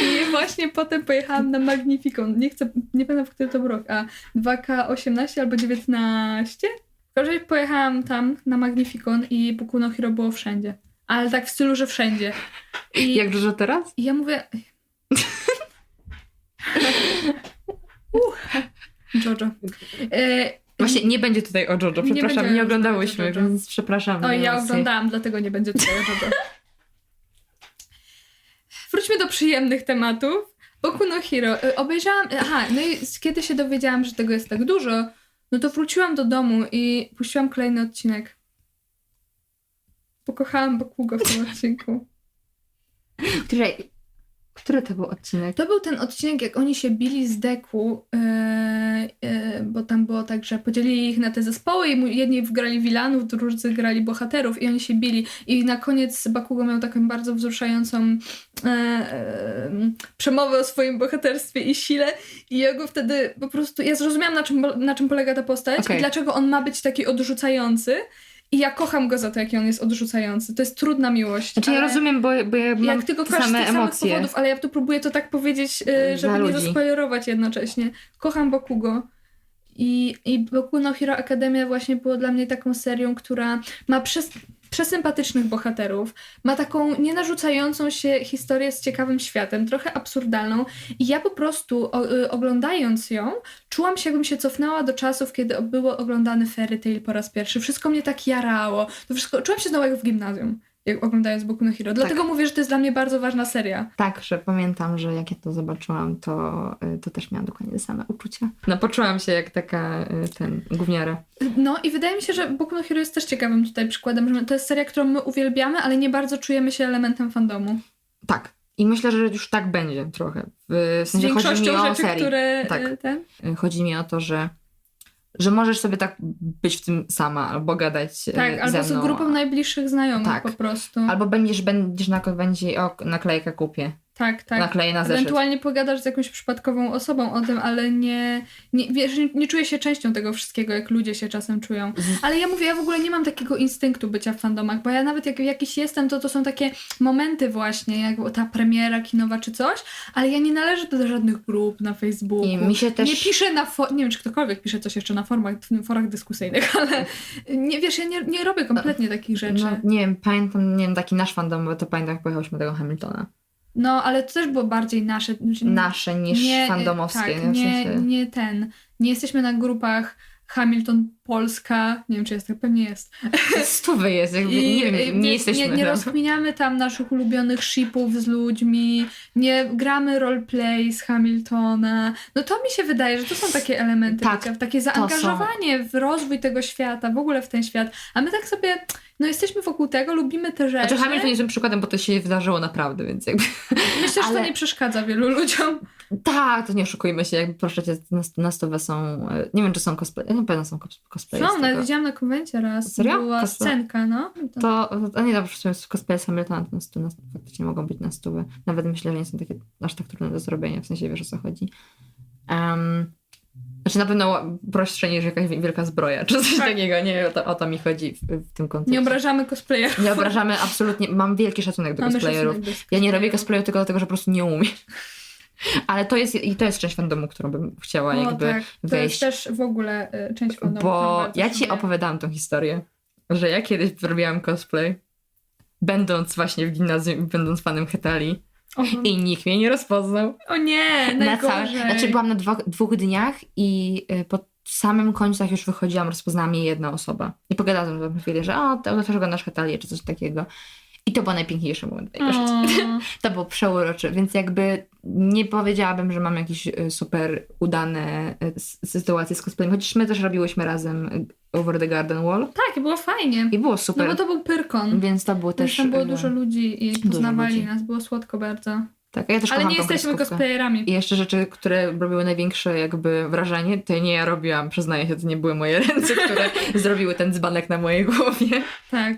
I właśnie potem pojechałam na Magnificon. Nie chcę, nie pamiętam w który to był rok, a 2K18 albo 19? W każdym razie pojechałam tam na Magnificon i Boku no Hero było wszędzie. Ale tak w stylu, że wszędzie. I, Jak dużo teraz? i ja mówię... uh, Jojo. E, Właśnie nie będzie tutaj o Jojo, Nie przepraszam, nie, o oglądałyśmy, Jojo. więc przepraszam. Oj, ja oglądałam, dlatego nie będzie tutaj o Jojo. Wróćmy do przyjemnych tematów. Boku no Hero. Y, Obejrzałam, aha, no i kiedy się dowiedziałam, że tego jest tak dużo, no to wróciłam do domu i puściłam kolejny odcinek. Pokochałam Bakugo w tym odcinku. Który, który to był odcinek? To był ten odcinek, jak oni się bili z deku, e, e, bo tam było tak, że podzielili ich na te zespoły i jedni grali wilanów, drudzy grali bohaterów i oni się bili. I na koniec Bakugo miał taką bardzo wzruszającą e, przemowę o swoim bohaterstwie i sile i ja go wtedy po prostu, ja zrozumiałam na czym, na czym polega ta postać Okej. i dlaczego on ma być taki odrzucający. I ja kocham go za to, jaki on jest odrzucający. To jest trudna miłość. Znaczy ja rozumiem, bo, bo ja mam jak ty go kochasz z same tych samych emocje. powodów, ale ja tu próbuję to tak powiedzieć, Dla y, żeby nie ludzi. zaspoilerować jednocześnie. Kocham Bakugo. I, I Boku no Hero Academia właśnie było dla mnie taką serią, która ma przes przesympatycznych bohaterów, ma taką nienarzucającą się historię z ciekawym światem, trochę absurdalną i ja po prostu o, y, oglądając ją, czułam się jakbym się cofnęła do czasów, kiedy było oglądany Fairy Tail po raz pierwszy. Wszystko mnie tak jarało. To wszystko, czułam się znowu jak w gimnazjum, jak oglądając Boku no Hero. Dlatego mówię, że to jest dla mnie bardzo ważna seria. Tak, że pamiętam, że jak ja to zobaczyłam, to, y, to też miałam dokładnie te same uczucia. No poczułam się jak taka y, ten gówniara. No i wydaje mi się, że Boku no Hero jest też ciekawym tutaj przykładem, że to jest seria, którą my uwielbiamy, ale nie bardzo czujemy się elementem fandomu. Tak. I myślę, że już tak będzie trochę. W Z sensie chodzi mi o rzeczy, serię. które Tak. y, ten... Chodzi mi o to, że, że możesz sobie tak być w tym sama, albo gadać y, Tak, albo ze z mną. grupą najbliższych znajomych Tak. po prostu. Albo będziesz, będziesz na konwencji, o, naklejkę kupię. Tak, tak. Nakleję na zeszyt. Ewentualnie pogadasz z jakąś przypadkową osobą o tym, ale nie, nie, wiesz, nie, nie czuję się częścią tego wszystkiego, jak ludzie się czasem czują. Z- Ale ja mówię, ja w ogóle nie mam takiego instynktu bycia w fandomach, bo ja nawet jak jakiś jestem, to to są takie momenty właśnie, jak ta premiera kinowa czy coś, ale ja nie należę do żadnych grup na Facebooku. I mi się też... Nie piszę na fo- nie wiem, czy ktokolwiek pisze coś jeszcze na forumach, w forach dyskusyjnych, ale nie wiesz, ja nie, nie robię kompletnie takich rzeczy. No, nie wiem, pamiętam, nie wiem, taki nasz fandom, bo to pamiętam, jak pojechałyśmy do tego Hamiltona. No, ale to też było bardziej nasze. znaczy, Nasze niż nie, fandomowskie. Tak, nie? W nie, sensie... nie ten. Nie jesteśmy na grupach Hamilton Polska. Nie wiem, czy jest tak, pewnie jest. Stówy jest, jakby, I, nie wiem, y, nie, jesteśmy Nie, nie tam. rozkminiamy tam naszych ulubionych shipów z ludźmi, nie gramy roleplay z Hamiltona. No to mi się wydaje, że to są takie elementy, Tak, takie zaangażowanie w rozwój tego świata, w ogóle w ten świat. A my tak sobie, no jesteśmy wokół tego, lubimy te rzeczy. Znaczy Hamilton jest tym przykładem, bo to się wydarzyło naprawdę, więc jakby... Myślę, że ale- to nie przeszkadza wielu ludziom. Tak, to nie oszukujmy się, jakby proszę cię, na, na stówę są... e, Nie wiem, czy są cosplay, na pewno są cos- cosplaye No, nawet widziałam na konwencie raz. Serio? Była Cosplay? scenka, no. To, a nie dobrze, sumie cosplay z Hamiltona to na stu, na, faktycznie mogą być na stówę. Nawet myślę, że nie są takie aż tak trudne do zrobienia, w sensie wiesz o co chodzi. Um, znaczy na pewno prostsze niż jakaś wielka zbroja, czy coś Tak. takiego, nie o to, o to mi chodzi w, w tym kontekście. Nie obrażamy cosplayerów. Nie obrażamy absolutnie, mam wielki szacunek do Mamy cosplayerów. szacunek do Ja nie robię cosplayu tylko dlatego, że po prostu nie umiem. Ale to jest, i to jest część fandomu, którą bym chciała jakby tak. To wejść. jest też w ogóle y, część fandomu. Bo ja ci szanuję. opowiadałam tą historię, że ja kiedyś robiłam cosplay, będąc właśnie w gimnazjum będąc fanem Hetali O, i nikt mnie nie rozpoznał. o nie, Na całe, znaczy byłam na dwo, dwóch dniach i y, po samym końcu, jak już wychodziłam, rozpoznała mnie jedna osoba. I pogadałam z nią chwilę, że o, to też oglądasz Hetalię, czy coś takiego. I to był najpiękniejszy moment mojego życia. O, To było przeurocze, więc jakby nie powiedziałabym, że mam jakieś y, super udane s- sytuacje z cosplayem, chociaż my też robiłyśmy razem y, Over the Garden Wall tak, było fajnie. i było No super, bo to był Pyrkon. więc to było Też tam było dużo ludzi i poznawali ludzi. nas, było słodko bardzo. Tak, ja też Ale nie jesteśmy cosplayerami. I jeszcze rzeczy, które robiły największe jakby wrażenie, to nie ja robiłam, przyznaję się, to nie były moje ręce, które zrobiły ten dzbanek na mojej głowie. Tak.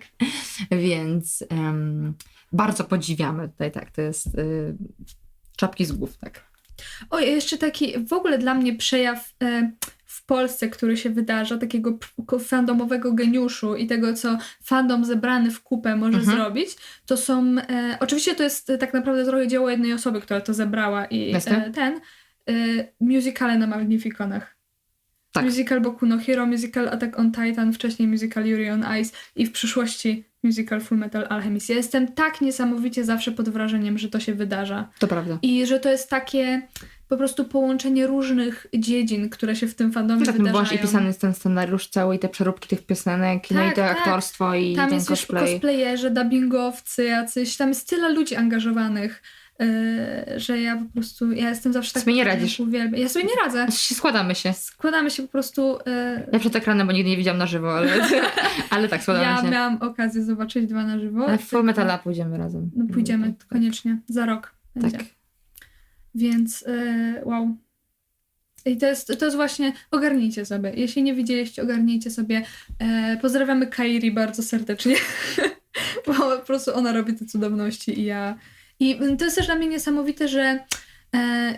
Więc em, bardzo podziwiamy tutaj, tak, to jest y, czapki z głów, tak. O, jeszcze taki w ogóle dla mnie przejaw e, w Polsce, który się wydarza, takiego fandomowego geniuszu i tego, co fandom zebrany w kupę może Mhm. zrobić, to są. E, oczywiście to jest e, tak naprawdę trochę dzieło jednej osoby, która to zebrała i e, ten. E, musicale na Magnificonach. Tak. Musical Boku no Hero, musical Attack on Titan, wcześniej musical Yuri on Ice i w przyszłości musical Full Metal Alchemist. Ja jestem tak niesamowicie zawsze pod wrażeniem, że to się wydarza. To prawda. I że to jest takie po prostu połączenie różnych dziedzin, które się w tym fandomie Tak, no wydarzają. właśnie pisany jest ten scenariusz cały i te przeróbki tych piosenek, no i Tak, to tak. aktorstwo i Tam ten jest już cosplay. cosplayerzy, dubbingowcy, jacyś, tam jest tyle ludzi angażowanych, yy, że ja po prostu, ja jestem zawsze tak... Sobie nie radzisz. Uwielbiam. Ja sobie nie radzę. Znaczy, Składamy się. Składamy się po prostu... Yy, Ja przed ekranem, bo nigdy nie widziałam na żywo, ale, ale tak, składamy ja się. miałam okazję zobaczyć dwa na żywo. Ale w Full Metala pójdziemy razem. No pójdziemy, Tak. koniecznie. Za rok będzie. Tak. Więc yy, wow. I to jest, to jest właśnie, ogarnijcie sobie. Jeśli nie widzieliście, ogarnijcie sobie. E, pozdrawiamy Kairi bardzo serdecznie, bo po prostu ona robi te cudowności i ja... I to jest też dla mnie niesamowite, że e,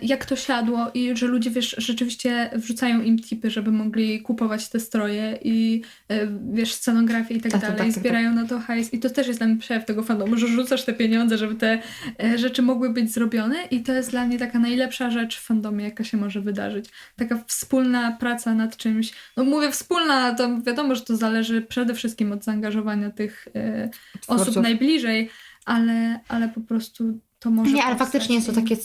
jak to siadło i że ludzie, wiesz, rzeczywiście wrzucają im tipy, żeby mogli kupować te stroje i e, wiesz, scenografię i tak Tak, tak, dalej. tak, tak, zbierają na to hajs i to też jest dla mnie przejaw tego fandomu, że rzucasz te pieniądze, żeby te e, rzeczy mogły być zrobione i to jest dla mnie taka najlepsza rzecz w fandomie, jaka się może wydarzyć. Taka wspólna praca nad czymś. No mówię wspólna, to wiadomo, że to zależy przede wszystkim od zaangażowania tych e, osób najbliżej, ale, ale po prostu to może Nie, ale powstać faktycznie jest to takie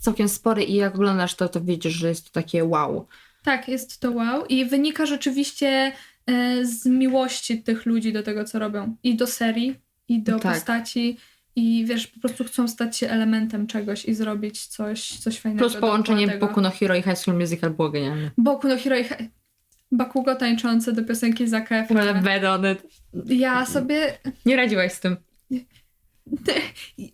całkiem spore i jak oglądasz to, to widzisz, że jest to takie wow. Tak, jest to wow i wynika rzeczywiście e, z miłości tych ludzi do tego, co robią. I do serii, i do Tak. postaci. I wiesz, po prostu chcą stać się elementem czegoś i zrobić coś, coś fajnego. Plus połączenie. Boku no Hero i High School Musical było genialne. Boku no Hero i He- Bakugo tańczące do piosenki Zaka Efrona. Bet on it. Ja sobie... Nie radziłaś z tym. I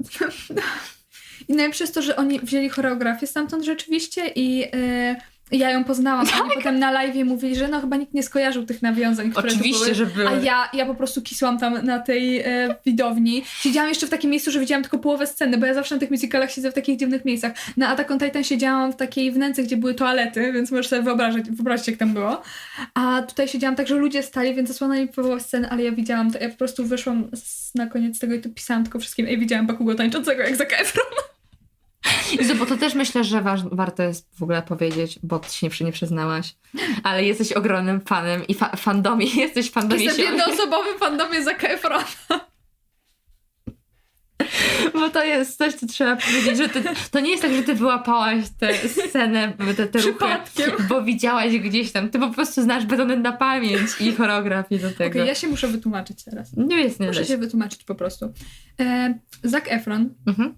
najlepsze jest to, że oni wzięli choreografię stamtąd rzeczywiście i e, ja ją poznałam. Oni potem na live mówili, że no chyba nikt nie skojarzył tych nawiązań, które Oczywiście, były. że były. A ja, ja po prostu kisłam tam na tej e, widowni. Siedziałam jeszcze w takim miejscu, że widziałam tylko połowę sceny, bo ja zawsze na tych musicalach siedzę w takich dziwnych miejscach. Na Attack on Titan siedziałam w takiej wnęce, gdzie były toalety, więc możesz sobie wyobrazić, wyobrazić jak tam było. A tutaj siedziałam tak, że ludzie stali, więc zasłonęli połowę sceny, ale ja widziałam to. Ja po prostu wyszłam z, na koniec tego i tu pisałam tylko wszystkim. Ej, widziałam Bakugo tańczącego jak Zac Efron. Jezu, bo to też myślę, że waż, warto jest w ogóle powiedzieć, bo ty się nie, przy- nie przyznałaś, ale jesteś ogromnym fanem i fa- fandomie, jesteś fandomie Jestem jednoosobowym fandomie Zac Efron. bo to jest coś, co trzeba powiedzieć, że ty, to nie jest tak, że ty wyłapałaś tę scenę, tę tę ruchy, bo widziałaś gdzieś tam, ty po prostu znasz betonet na pamięć i choreografię do tego. Okej, ja się muszę wytłumaczyć teraz. Nie jest nie Muszę się wytłumaczyć po prostu. E, Zac Efron, Mhm.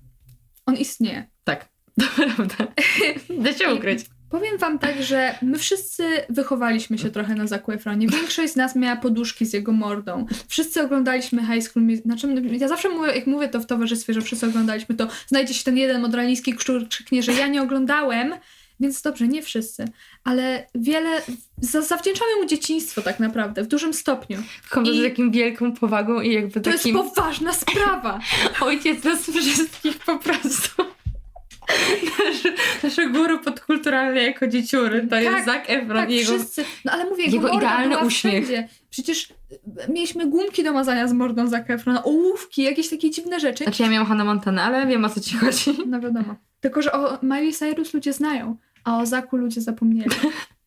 On istnieje. Tak, to prawda. Da się ukryć. Powiem wam tak, że my wszyscy wychowaliśmy się trochę na Zacu Efronie. Większość z nas miała poduszki z jego mordą. Wszyscy oglądaliśmy High School Music. Znaczy, ja zawsze mówię, jak mówię to w towarzystwie, że wszyscy oglądaliśmy to, znajdzie się ten jeden modraliński krzur krzyknie, że ja nie oglądałem, więc dobrze, nie wszyscy. Ale wiele, za, zawdzięczamy mu dzieciństwo tak naprawdę, w dużym stopniu. Chodzę I- z taką wielką powagą i jakby To takim jest poważna sprawa. ojciec nas wszystkich po prostu. Nasze, nasze guru podkulturalne jako dzieciury to Tak, jest Zac Efron Tak, jego... wszyscy. No ale mówię, jego, idealny uśmiech. Wszędzie. Przecież y, mieliśmy gumki do mazania z mordą Zaca Efrona, ołówki, jakieś takie dziwne rzeczy. Znaczy ja miałam Hannah Montana, ale wiem o co ci chodzi. No wiadomo. Tylko, że o Miley Cyrus ludzie znają, a o Zaku ludzie zapomnieli.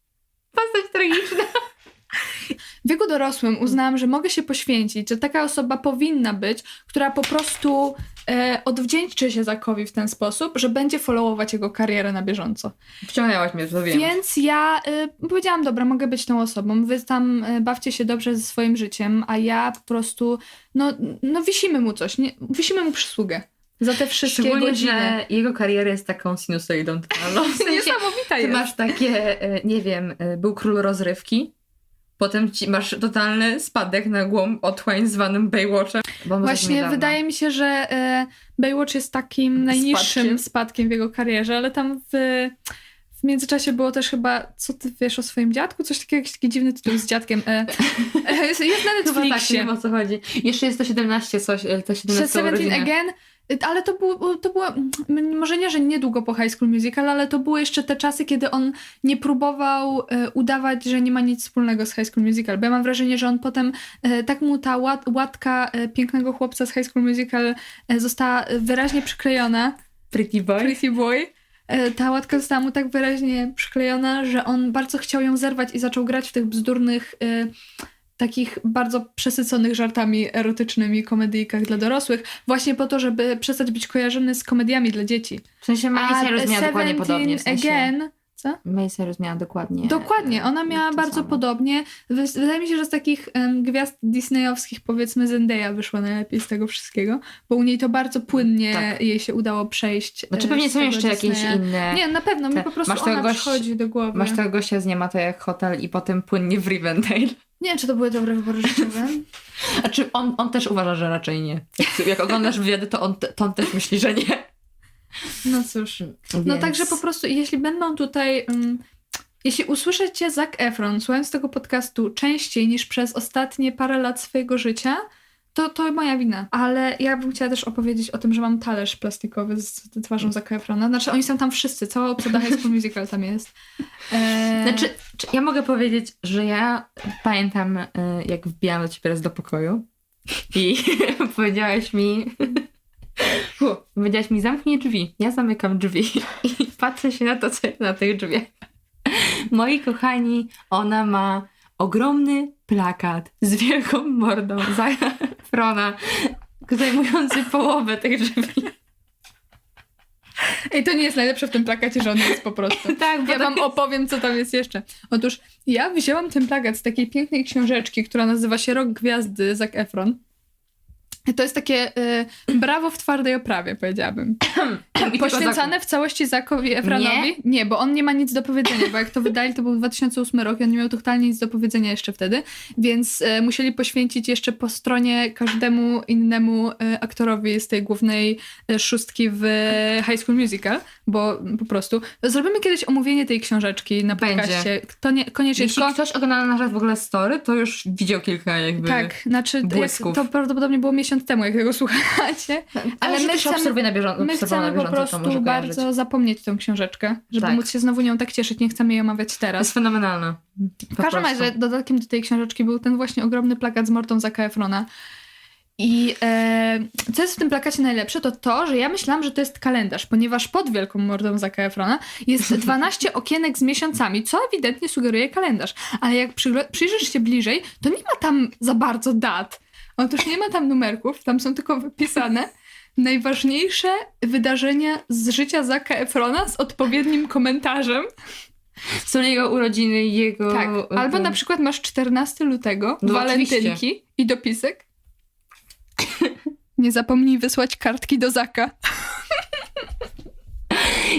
Postać tragiczna. W wieku dorosłym uznałam, że mogę się poświęcić, że taka osoba powinna być, która po prostu e, odwdzięczy się Zakowi w ten sposób, że będzie followować jego karierę na bieżąco. Wciągnęłaś mnie, to wiem. Więc ja y, powiedziałam, dobra, mogę być tą osobą, wy tam y, bawcie się dobrze ze swoim życiem, a ja po prostu, no, no wisimy mu coś, nie, wisimy mu przysługę za te wszystkie Szczególnie, godziny. że jego kariera jest taką sinusoidą totalną. W sensie, Niesamowita ty jest. masz takie, e, nie wiem, e, był król rozrywki, potem ci masz totalny spadek na głąb otchłań zwanym Baywatchem. Właśnie wydaje mi się, że y, Baywatch jest takim najniższym Spadkiem. spadkiem. w jego karierze, ale tam w, w międzyczasie było też chyba, co ty wiesz o swoim dziadku? Coś takiego, jakiś taki dziwny tytuł z dziadkiem. E, e, jest, jest na Chyba tak, nie Netflixie. wiem o co chodzi. Jeszcze jest to 17, coś, e, to 17 Seventeen urodziny. Again Ale to było, to było, mm, może nie, że niedługo po High School Musical, ale to były jeszcze te czasy, kiedy on nie próbował e, udawać, że nie ma nic wspólnego z High School Musical, bo ja mam wrażenie, że on potem, tak mu ta łat, łatka pięknego chłopca z High School Musical została wyraźnie przyklejona, Pretty boy. Pretty Boy, ta łatka została mu tak wyraźnie przyklejona, że on bardzo chciał ją zerwać i zaczął grać w tych bzdurnych, e, takich bardzo przesyconych żartami erotycznymi komedyjkach dla dorosłych, właśnie po to, żeby przestać być kojarzony z komediami dla dzieci. W sensie Miley Cyrus miała dokładnie podobnie. W sensie, Again, co? Miley Cyrus miała dokładnie. Dokładnie, ona e, miała bardzo samo. podobnie. Wy- Wydaje mi się, że z takich em, gwiazd disneyowskich powiedzmy Zendaya wyszła najlepiej z tego wszystkiego, bo u niej to bardzo płynnie Tak. jej się udało przejść. Znaczy e, pewnie z są jeszcze jakieś Disneya. inne. Nie, na pewno, mi te- po prostu masz ona gość- przychodzi do głowy. Masz tego gościa z Nie ma to jak hotel i potem płynnie w Rivendale. Nie wiem, czy to były dobre wybory życiowe. A czy on, on też uważa, że raczej nie. Jak, jak oglądasz wywiady, to on, to on też myśli, że nie. No cóż. No Więc- także po prostu, jeśli będą tutaj. Um, jeśli usłyszycie Zac Efron słuchając tego podcastu częściej niż przez ostatnie parę lat swojego życia, to, to moja wina. Ale ja bym chciała też opowiedzieć o tym, że mam talerz plastikowy z twarzą Zac Efrona. Znaczy, oni są tam wszyscy, cała obsada High School Musical tam jest. Eee, Znaczy, czy ja mogę powiedzieć, że ja pamiętam, y, jak wbijałam do ciebie raz do pokoju i powiedziałaś mi, powiedziałaś mi, zamknij drzwi. Ja zamykam drzwi i patrzę się na to, co jest na tych drzwiach. Moi kochani, ona ma ogromny plakat z wielką mordą Frona, zajmujący połowę tych drzwi. Ej, to nie jest najlepsze w tym plakacie, że on jest po prostu. Tak, bo Ja wam opowiem, co tam jest jeszcze. Otóż ja wzięłam ten plakat z takiej pięknej książeczki, która nazywa się Rok Gwiazdy Zac Efron. To jest takie y, brawo w twardej oprawie, powiedziałabym. Tylko Poświęcane w całości Zakowi Efronowi? Nie? bo on nie ma nic do powiedzenia, bo jak to wydali, to był 2008 rok i on nie miał totalnie nic do powiedzenia jeszcze wtedy, więc e, musieli poświęcić jeszcze po stronie każdemu innemu e, aktorowi z tej głównej e, szóstki w High School Musical, bo po prostu zrobimy kiedyś omówienie tej książeczki na Będzie. podcaście. To nie, koniecznie Jeśli tylko... ktoś ogląda w ogóle story, to już widział kilka jakby... Tak, znaczy jak, to prawdopodobnie było miesiąc temu, jak tego słuchacie. Ale my chcemy- na bieżąco, My chcemy na po bieżąco, to prostu bardzo kojarzyć. zapomnieć tą książeczkę, żeby Tak. móc się znowu nią tak cieszyć. Nie chcemy jej omawiać To teraz. jest fenomenalne. W każdym razie dodatkiem do tej książeczki był ten właśnie ogromny plakat z Mortą Zaka Efrona. I e, co jest w tym plakacie najlepsze, to to, że ja myślałam, że to jest kalendarz, ponieważ pod wielką mordą Zaka Efrona jest 12 okienek z miesiącami, co ewidentnie sugeruje kalendarz. Ale jak przygle- przyjrzysz się bliżej, to nie ma tam za bardzo dat. Otóż nie ma tam numerków, tam są tylko wypisane najważniejsze wydarzenia z życia Zaka Efrona z odpowiednim komentarzem. Są jego urodziny jego... Tak, albo na przykład masz 14 lutego, No, walentynki i dopisek. Nie zapomnij wysłać kartki do Zaka.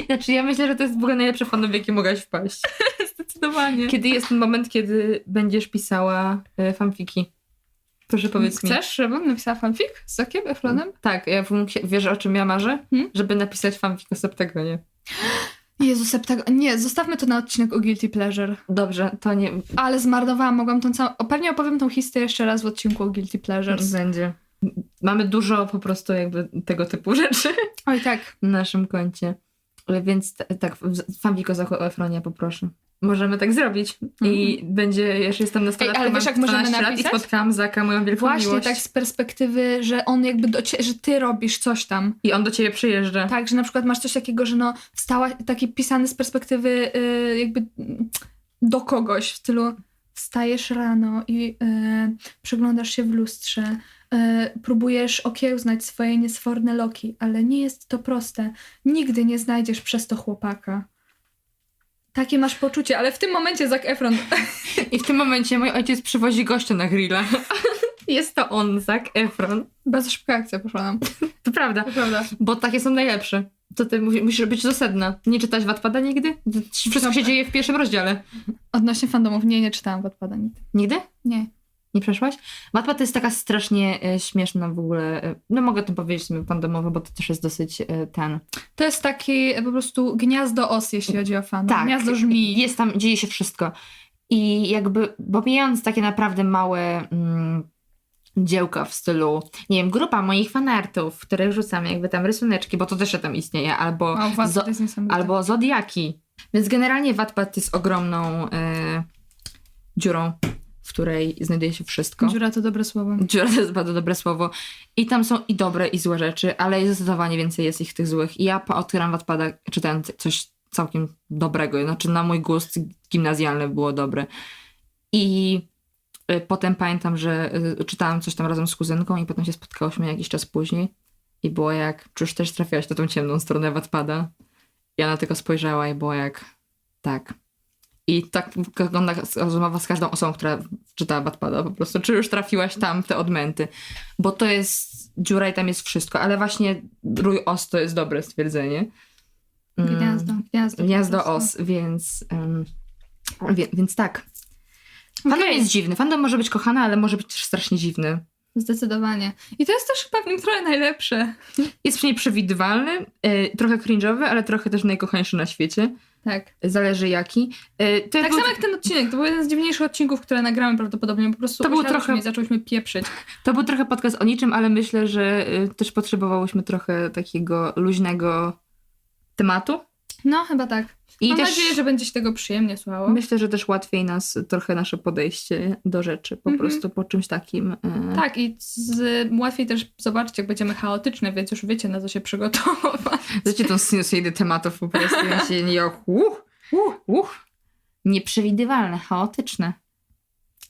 Znaczy ja myślę, że to jest w ogóle najlepsze fandom, w jakie mogłaś wpaść. Zdecydowanie. Kiedy jest ten moment, kiedy będziesz pisała e, fanfiki? Proszę powiedz mi. Chcesz, żebym napisała fanfic z Zakiem Efronem? Tak, ja wiesz o czym ja marzę? Hmm? Żeby napisać fanfic o Septagonie. Jezu, septag... Nie, zostawmy to na odcinek o Guilty Pleasure. Dobrze, to nie Ale zmarnowałam, mogłam tą całą... Pewnie opowiem tą historię jeszcze raz w odcinku o Guilty Pleasures. będzie. Mamy dużo po prostu jakby tego typu rzeczy Oj, tak. na naszym koncie. Ale Więc tak, fanfic o Zachu Efronie poproszę. Możemy tak zrobić. I będzie, jeszcze jestem nastolatką, Mhm. Ej, ale wiesz, jak możemy 12 lat napisać? i spotkałam Zaka, moją wielką Właśnie miłość. tak z perspektywy, że on jakby do cie... że ty robisz coś tam. I on do ciebie przyjeżdża. Tak, że na przykład masz coś takiego, że no wstała, taki pisany z perspektywy y, jakby do kogoś w stylu wstajesz rano i y, przyglądasz się w lustrze, próbujesz okiełznać swoje niesforne loki, ale nie jest to proste. Nigdy nie znajdziesz przez to chłopaka. Takie masz poczucie, ale w tym momencie Zac Efron... I w tym momencie mój ojciec przywozi gościa na grilla. Jest to on, Zac Efron. Bardzo szybka akcja poszła nam. To prawda, To prawda. bo takie są najlepsze. To ty musi- musisz być do sedna. Nie czytać Wattpada nigdy? Wszystko się dzieje w pierwszym rozdziale. Odnośnie fandomów, nie, nie czytałam Wattpada nigdy. Nigdy? Nie. Nie przeszłaś? Wattpad to jest taka strasznie e, śmieszna w ogóle. E, no mogę o tym powiedzieć fandomowo, bo to też jest dosyć e, ten. To jest taki po prostu gniazdo os, jeśli chodzi o fandom. Tak. Gniazdo żmii. Jest tam, dzieje się wszystko. I jakby, pomijając takie naprawdę małe mm, dziełka w stylu, nie wiem, grupa moich fanartów, w których rzucam jakby tam rysuneczki, bo to też tam istnieje, albo, O, zo- albo zodiaki. Więc generalnie Wattpad jest ogromną dziurą, w której znajduje się wszystko. Dziura to dobre słowo. Dziura to jest bardzo dobre słowo. I tam są i dobre, i złe rzeczy, ale zdecydowanie więcej jest ich tych złych. I ja po otwieram Wattpada czytając coś całkiem dobrego. Znaczy na mój gust gimnazjalny było dobre. I y, potem pamiętam, że y, czytałam coś tam razem z kuzynką i potem się spotkałyśmy jakiś czas później. I było jak, czy już też trafiałaś na tą ciemną stronę Wattpada? I ona tylko spojrzała i było jak, tak. I tak wygląda rozmowa z każdą osobą, która czytała Wattpada po prostu. Czy już trafiłaś tam w te odmęty? Bo to jest dziura i tam jest wszystko, ale właśnie rój os to jest dobre stwierdzenie. Mm, Gniazdo, gniazdo. Gniazdo os, więc, um, wie, więc tak. Fandom Okej. jest dziwny. Fandom może być kochany, ale może być też strasznie dziwny. Zdecydowanie. I to jest też chyba w nim trochę najlepsze. Jest przynajmniej przewidywalny, y, trochę cringe'owy, ale trochę też najkochańszy na świecie. Tak. Zależy jaki. Y, Tak był- samo jak ten odcinek. To był jeden z dziwniejszych odcinków, które nagramy prawdopodobnie. Po prostu To był trochę- zaczęłyśmy pieprzyć. To był trochę podcast o niczym, ale myślę, że y, też potrzebowałyśmy trochę takiego luźnego tematu. No, chyba tak. I Mam też nadzieję, że będzie się tego przyjemnie słuchało. myślę, że też łatwiej nas trochę nasze podejście do rzeczy, po Mhm. prostu po czymś takim. y, Tak, i z, łatwiej też zobaczyć, jak będziemy chaotyczne, więc już wiecie, na co się przygotować. Wiecie tą sinusoidę tematów po prostu, ja się nie uh, uh, uh. Nieprzewidywalne, chaotyczne.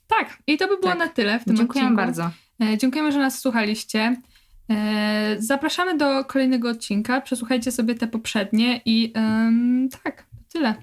Tak, i to by było Tak. na tyle w tym Dziękuję odcinku. bardzo. E, Dziękujemy, że nas słuchaliście. E, Zapraszamy do kolejnego odcinka. Przesłuchajcie sobie te poprzednie i tak, tyle.